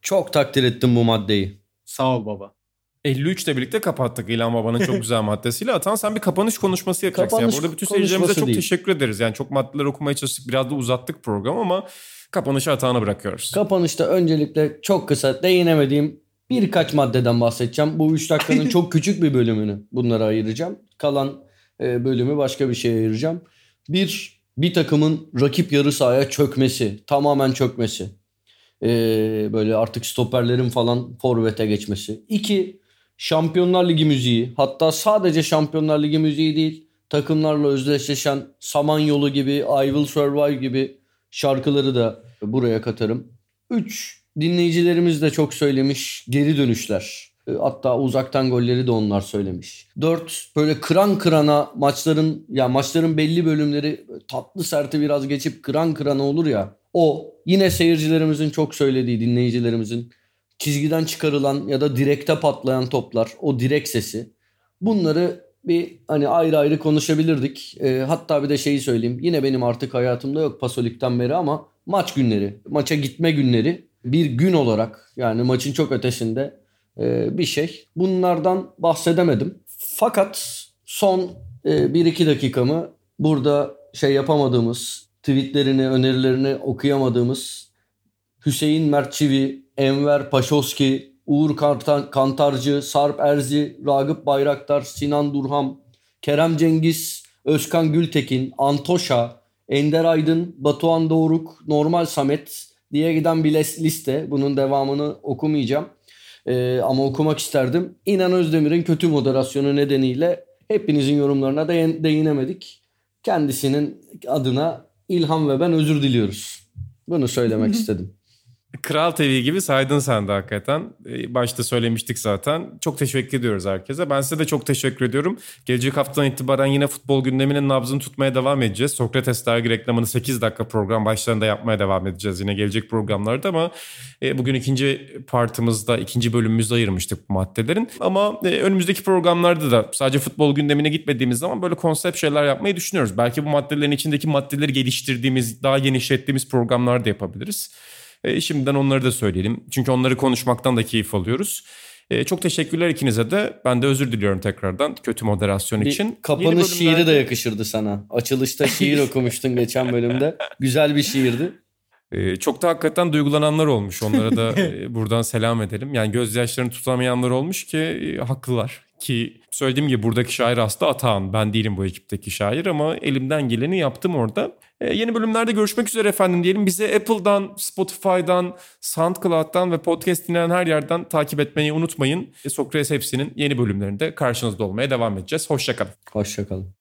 Çok takdir ettim bu maddeyi. Sağ ol baba. 53 ile birlikte kapattık İlhan Baba'nın çok güzel maddesiyle. Atan sen bir kapanış konuşması yapacaksın. Kapanış yani burada bütün seyircilerimize çok değil. teşekkür ederiz. Yani çok maddeler okumaya çalıştık. Biraz da uzattık program ama kapanışı Atan'a bırakıyoruz. Kapanışta öncelikle çok kısa değinemediğim birkaç maddeden bahsedeceğim. Bu 3 dakikanın çok küçük bir bölümünü bunlara ayıracağım. Kalan e, bölümü başka bir şeye ayıracağım. Bir, bir takımın rakip yarı sahaya çökmesi, tamamen çökmesi. E, böyle artık stoperlerin falan forvete geçmesi. İki, Şampiyonlar Ligi müziği. Hatta sadece Şampiyonlar Ligi müziği değil, takımlarla özdeşleşen Samanyolu gibi, I Will Survive gibi şarkıları da buraya katarım. 3. Dinleyicilerimiz de çok söylemiş geri dönüşler. E, Hatta uzaktan golleri de onlar söylemiş. 4. Böyle kıran kırana maçların ya maçların belli bölümleri tatlı serti biraz geçip kıran kırana olur ya. O yine seyircilerimizin çok söylediği dinleyicilerimizin çizgiden çıkarılan ya da direkte patlayan toplar, o direk sesi. Bunları bir hani ayrı ayrı konuşabilirdik. E, hatta bir de şeyi söyleyeyim. Yine benim artık hayatımda yok Pasolik'ten beri ama maç günleri, maça gitme günleri bir gün olarak yani maçın çok ötesinde e, bir şey. Bunlardan bahsedemedim. Fakat son e, 1-2 dakikamı burada şey yapamadığımız, tweetlerini, önerilerini okuyamadığımız Hüseyin Mertçivi, Enver Paşoski, Uğur Kantar- Kantarcı, Sarp Erzi, Ragıp Bayraktar, Sinan Durham, Kerem Cengiz, Özkan Gültekin, Antoşa, Ender Aydın, Batuhan Doğruk, Normal Samet diye giden bir liste. Bunun devamını okumayacağım. Ee, ama okumak isterdim. İnan Özdemir'in kötü moderasyonu nedeniyle hepinizin yorumlarına değin- değinemedik. Kendisinin adına İlham ve ben özür diliyoruz. Bunu söylemek istedim. Kral TV gibi saydın sen de hakikaten. Ee, Başta söylemiştik zaten. Çok teşekkür ediyoruz herkese. Ben size de çok teşekkür ediyorum. Gelecek haftadan itibaren yine futbol gündeminin nabzını tutmaya devam edeceğiz. Sokrates dergi reklamını 8 dakika program başlarında yapmaya devam edeceğiz yine gelecek programlarda ama e, bugün ikinci partımızda, ikinci bölümümüzde ayırmıştık bu maddelerin. Ama e, önümüzdeki programlarda da sadece futbol gündemine gitmediğimiz zaman böyle konsept şeyler yapmayı düşünüyoruz. Belki bu maddelerin içindeki maddeleri geliştirdiğimiz, daha genişlettiğimiz programlar da yapabiliriz. E, şimdiden onları da söyleyelim. Çünkü onları konuşmaktan da keyif alıyoruz. E, çok teşekkürler ikinize de. Ben de özür diliyorum tekrardan kötü moderasyon Bir için. Kapanış şiiri bölümlerde- de yakışırdı sana. Açılışta şiir okumuştun geçen bölümde. Güzel bir şiirdi. Ee, çok da hakikaten duygulananlar olmuş. Onlara da e, buradan selam edelim. Yani gözyaşlarını tutamayanlar olmuş ki e, haklılar. Ki söylediğim gibi buradaki şair aslında Atahan. Ben değilim bu ekipteki şair ama elimden geleni yaptım orada. Ee, yeni bölümlerde görüşmek üzere efendim diyelim. Bize Apple'dan, Spotify'dan, SoundCloud'dan ve podcast dinleyen her yerden takip etmeyi unutmayın. Sokrates Hepsi'nin yeni bölümlerinde karşınızda olmaya devam edeceğiz. Hoşçakalın. Hoşçakalın.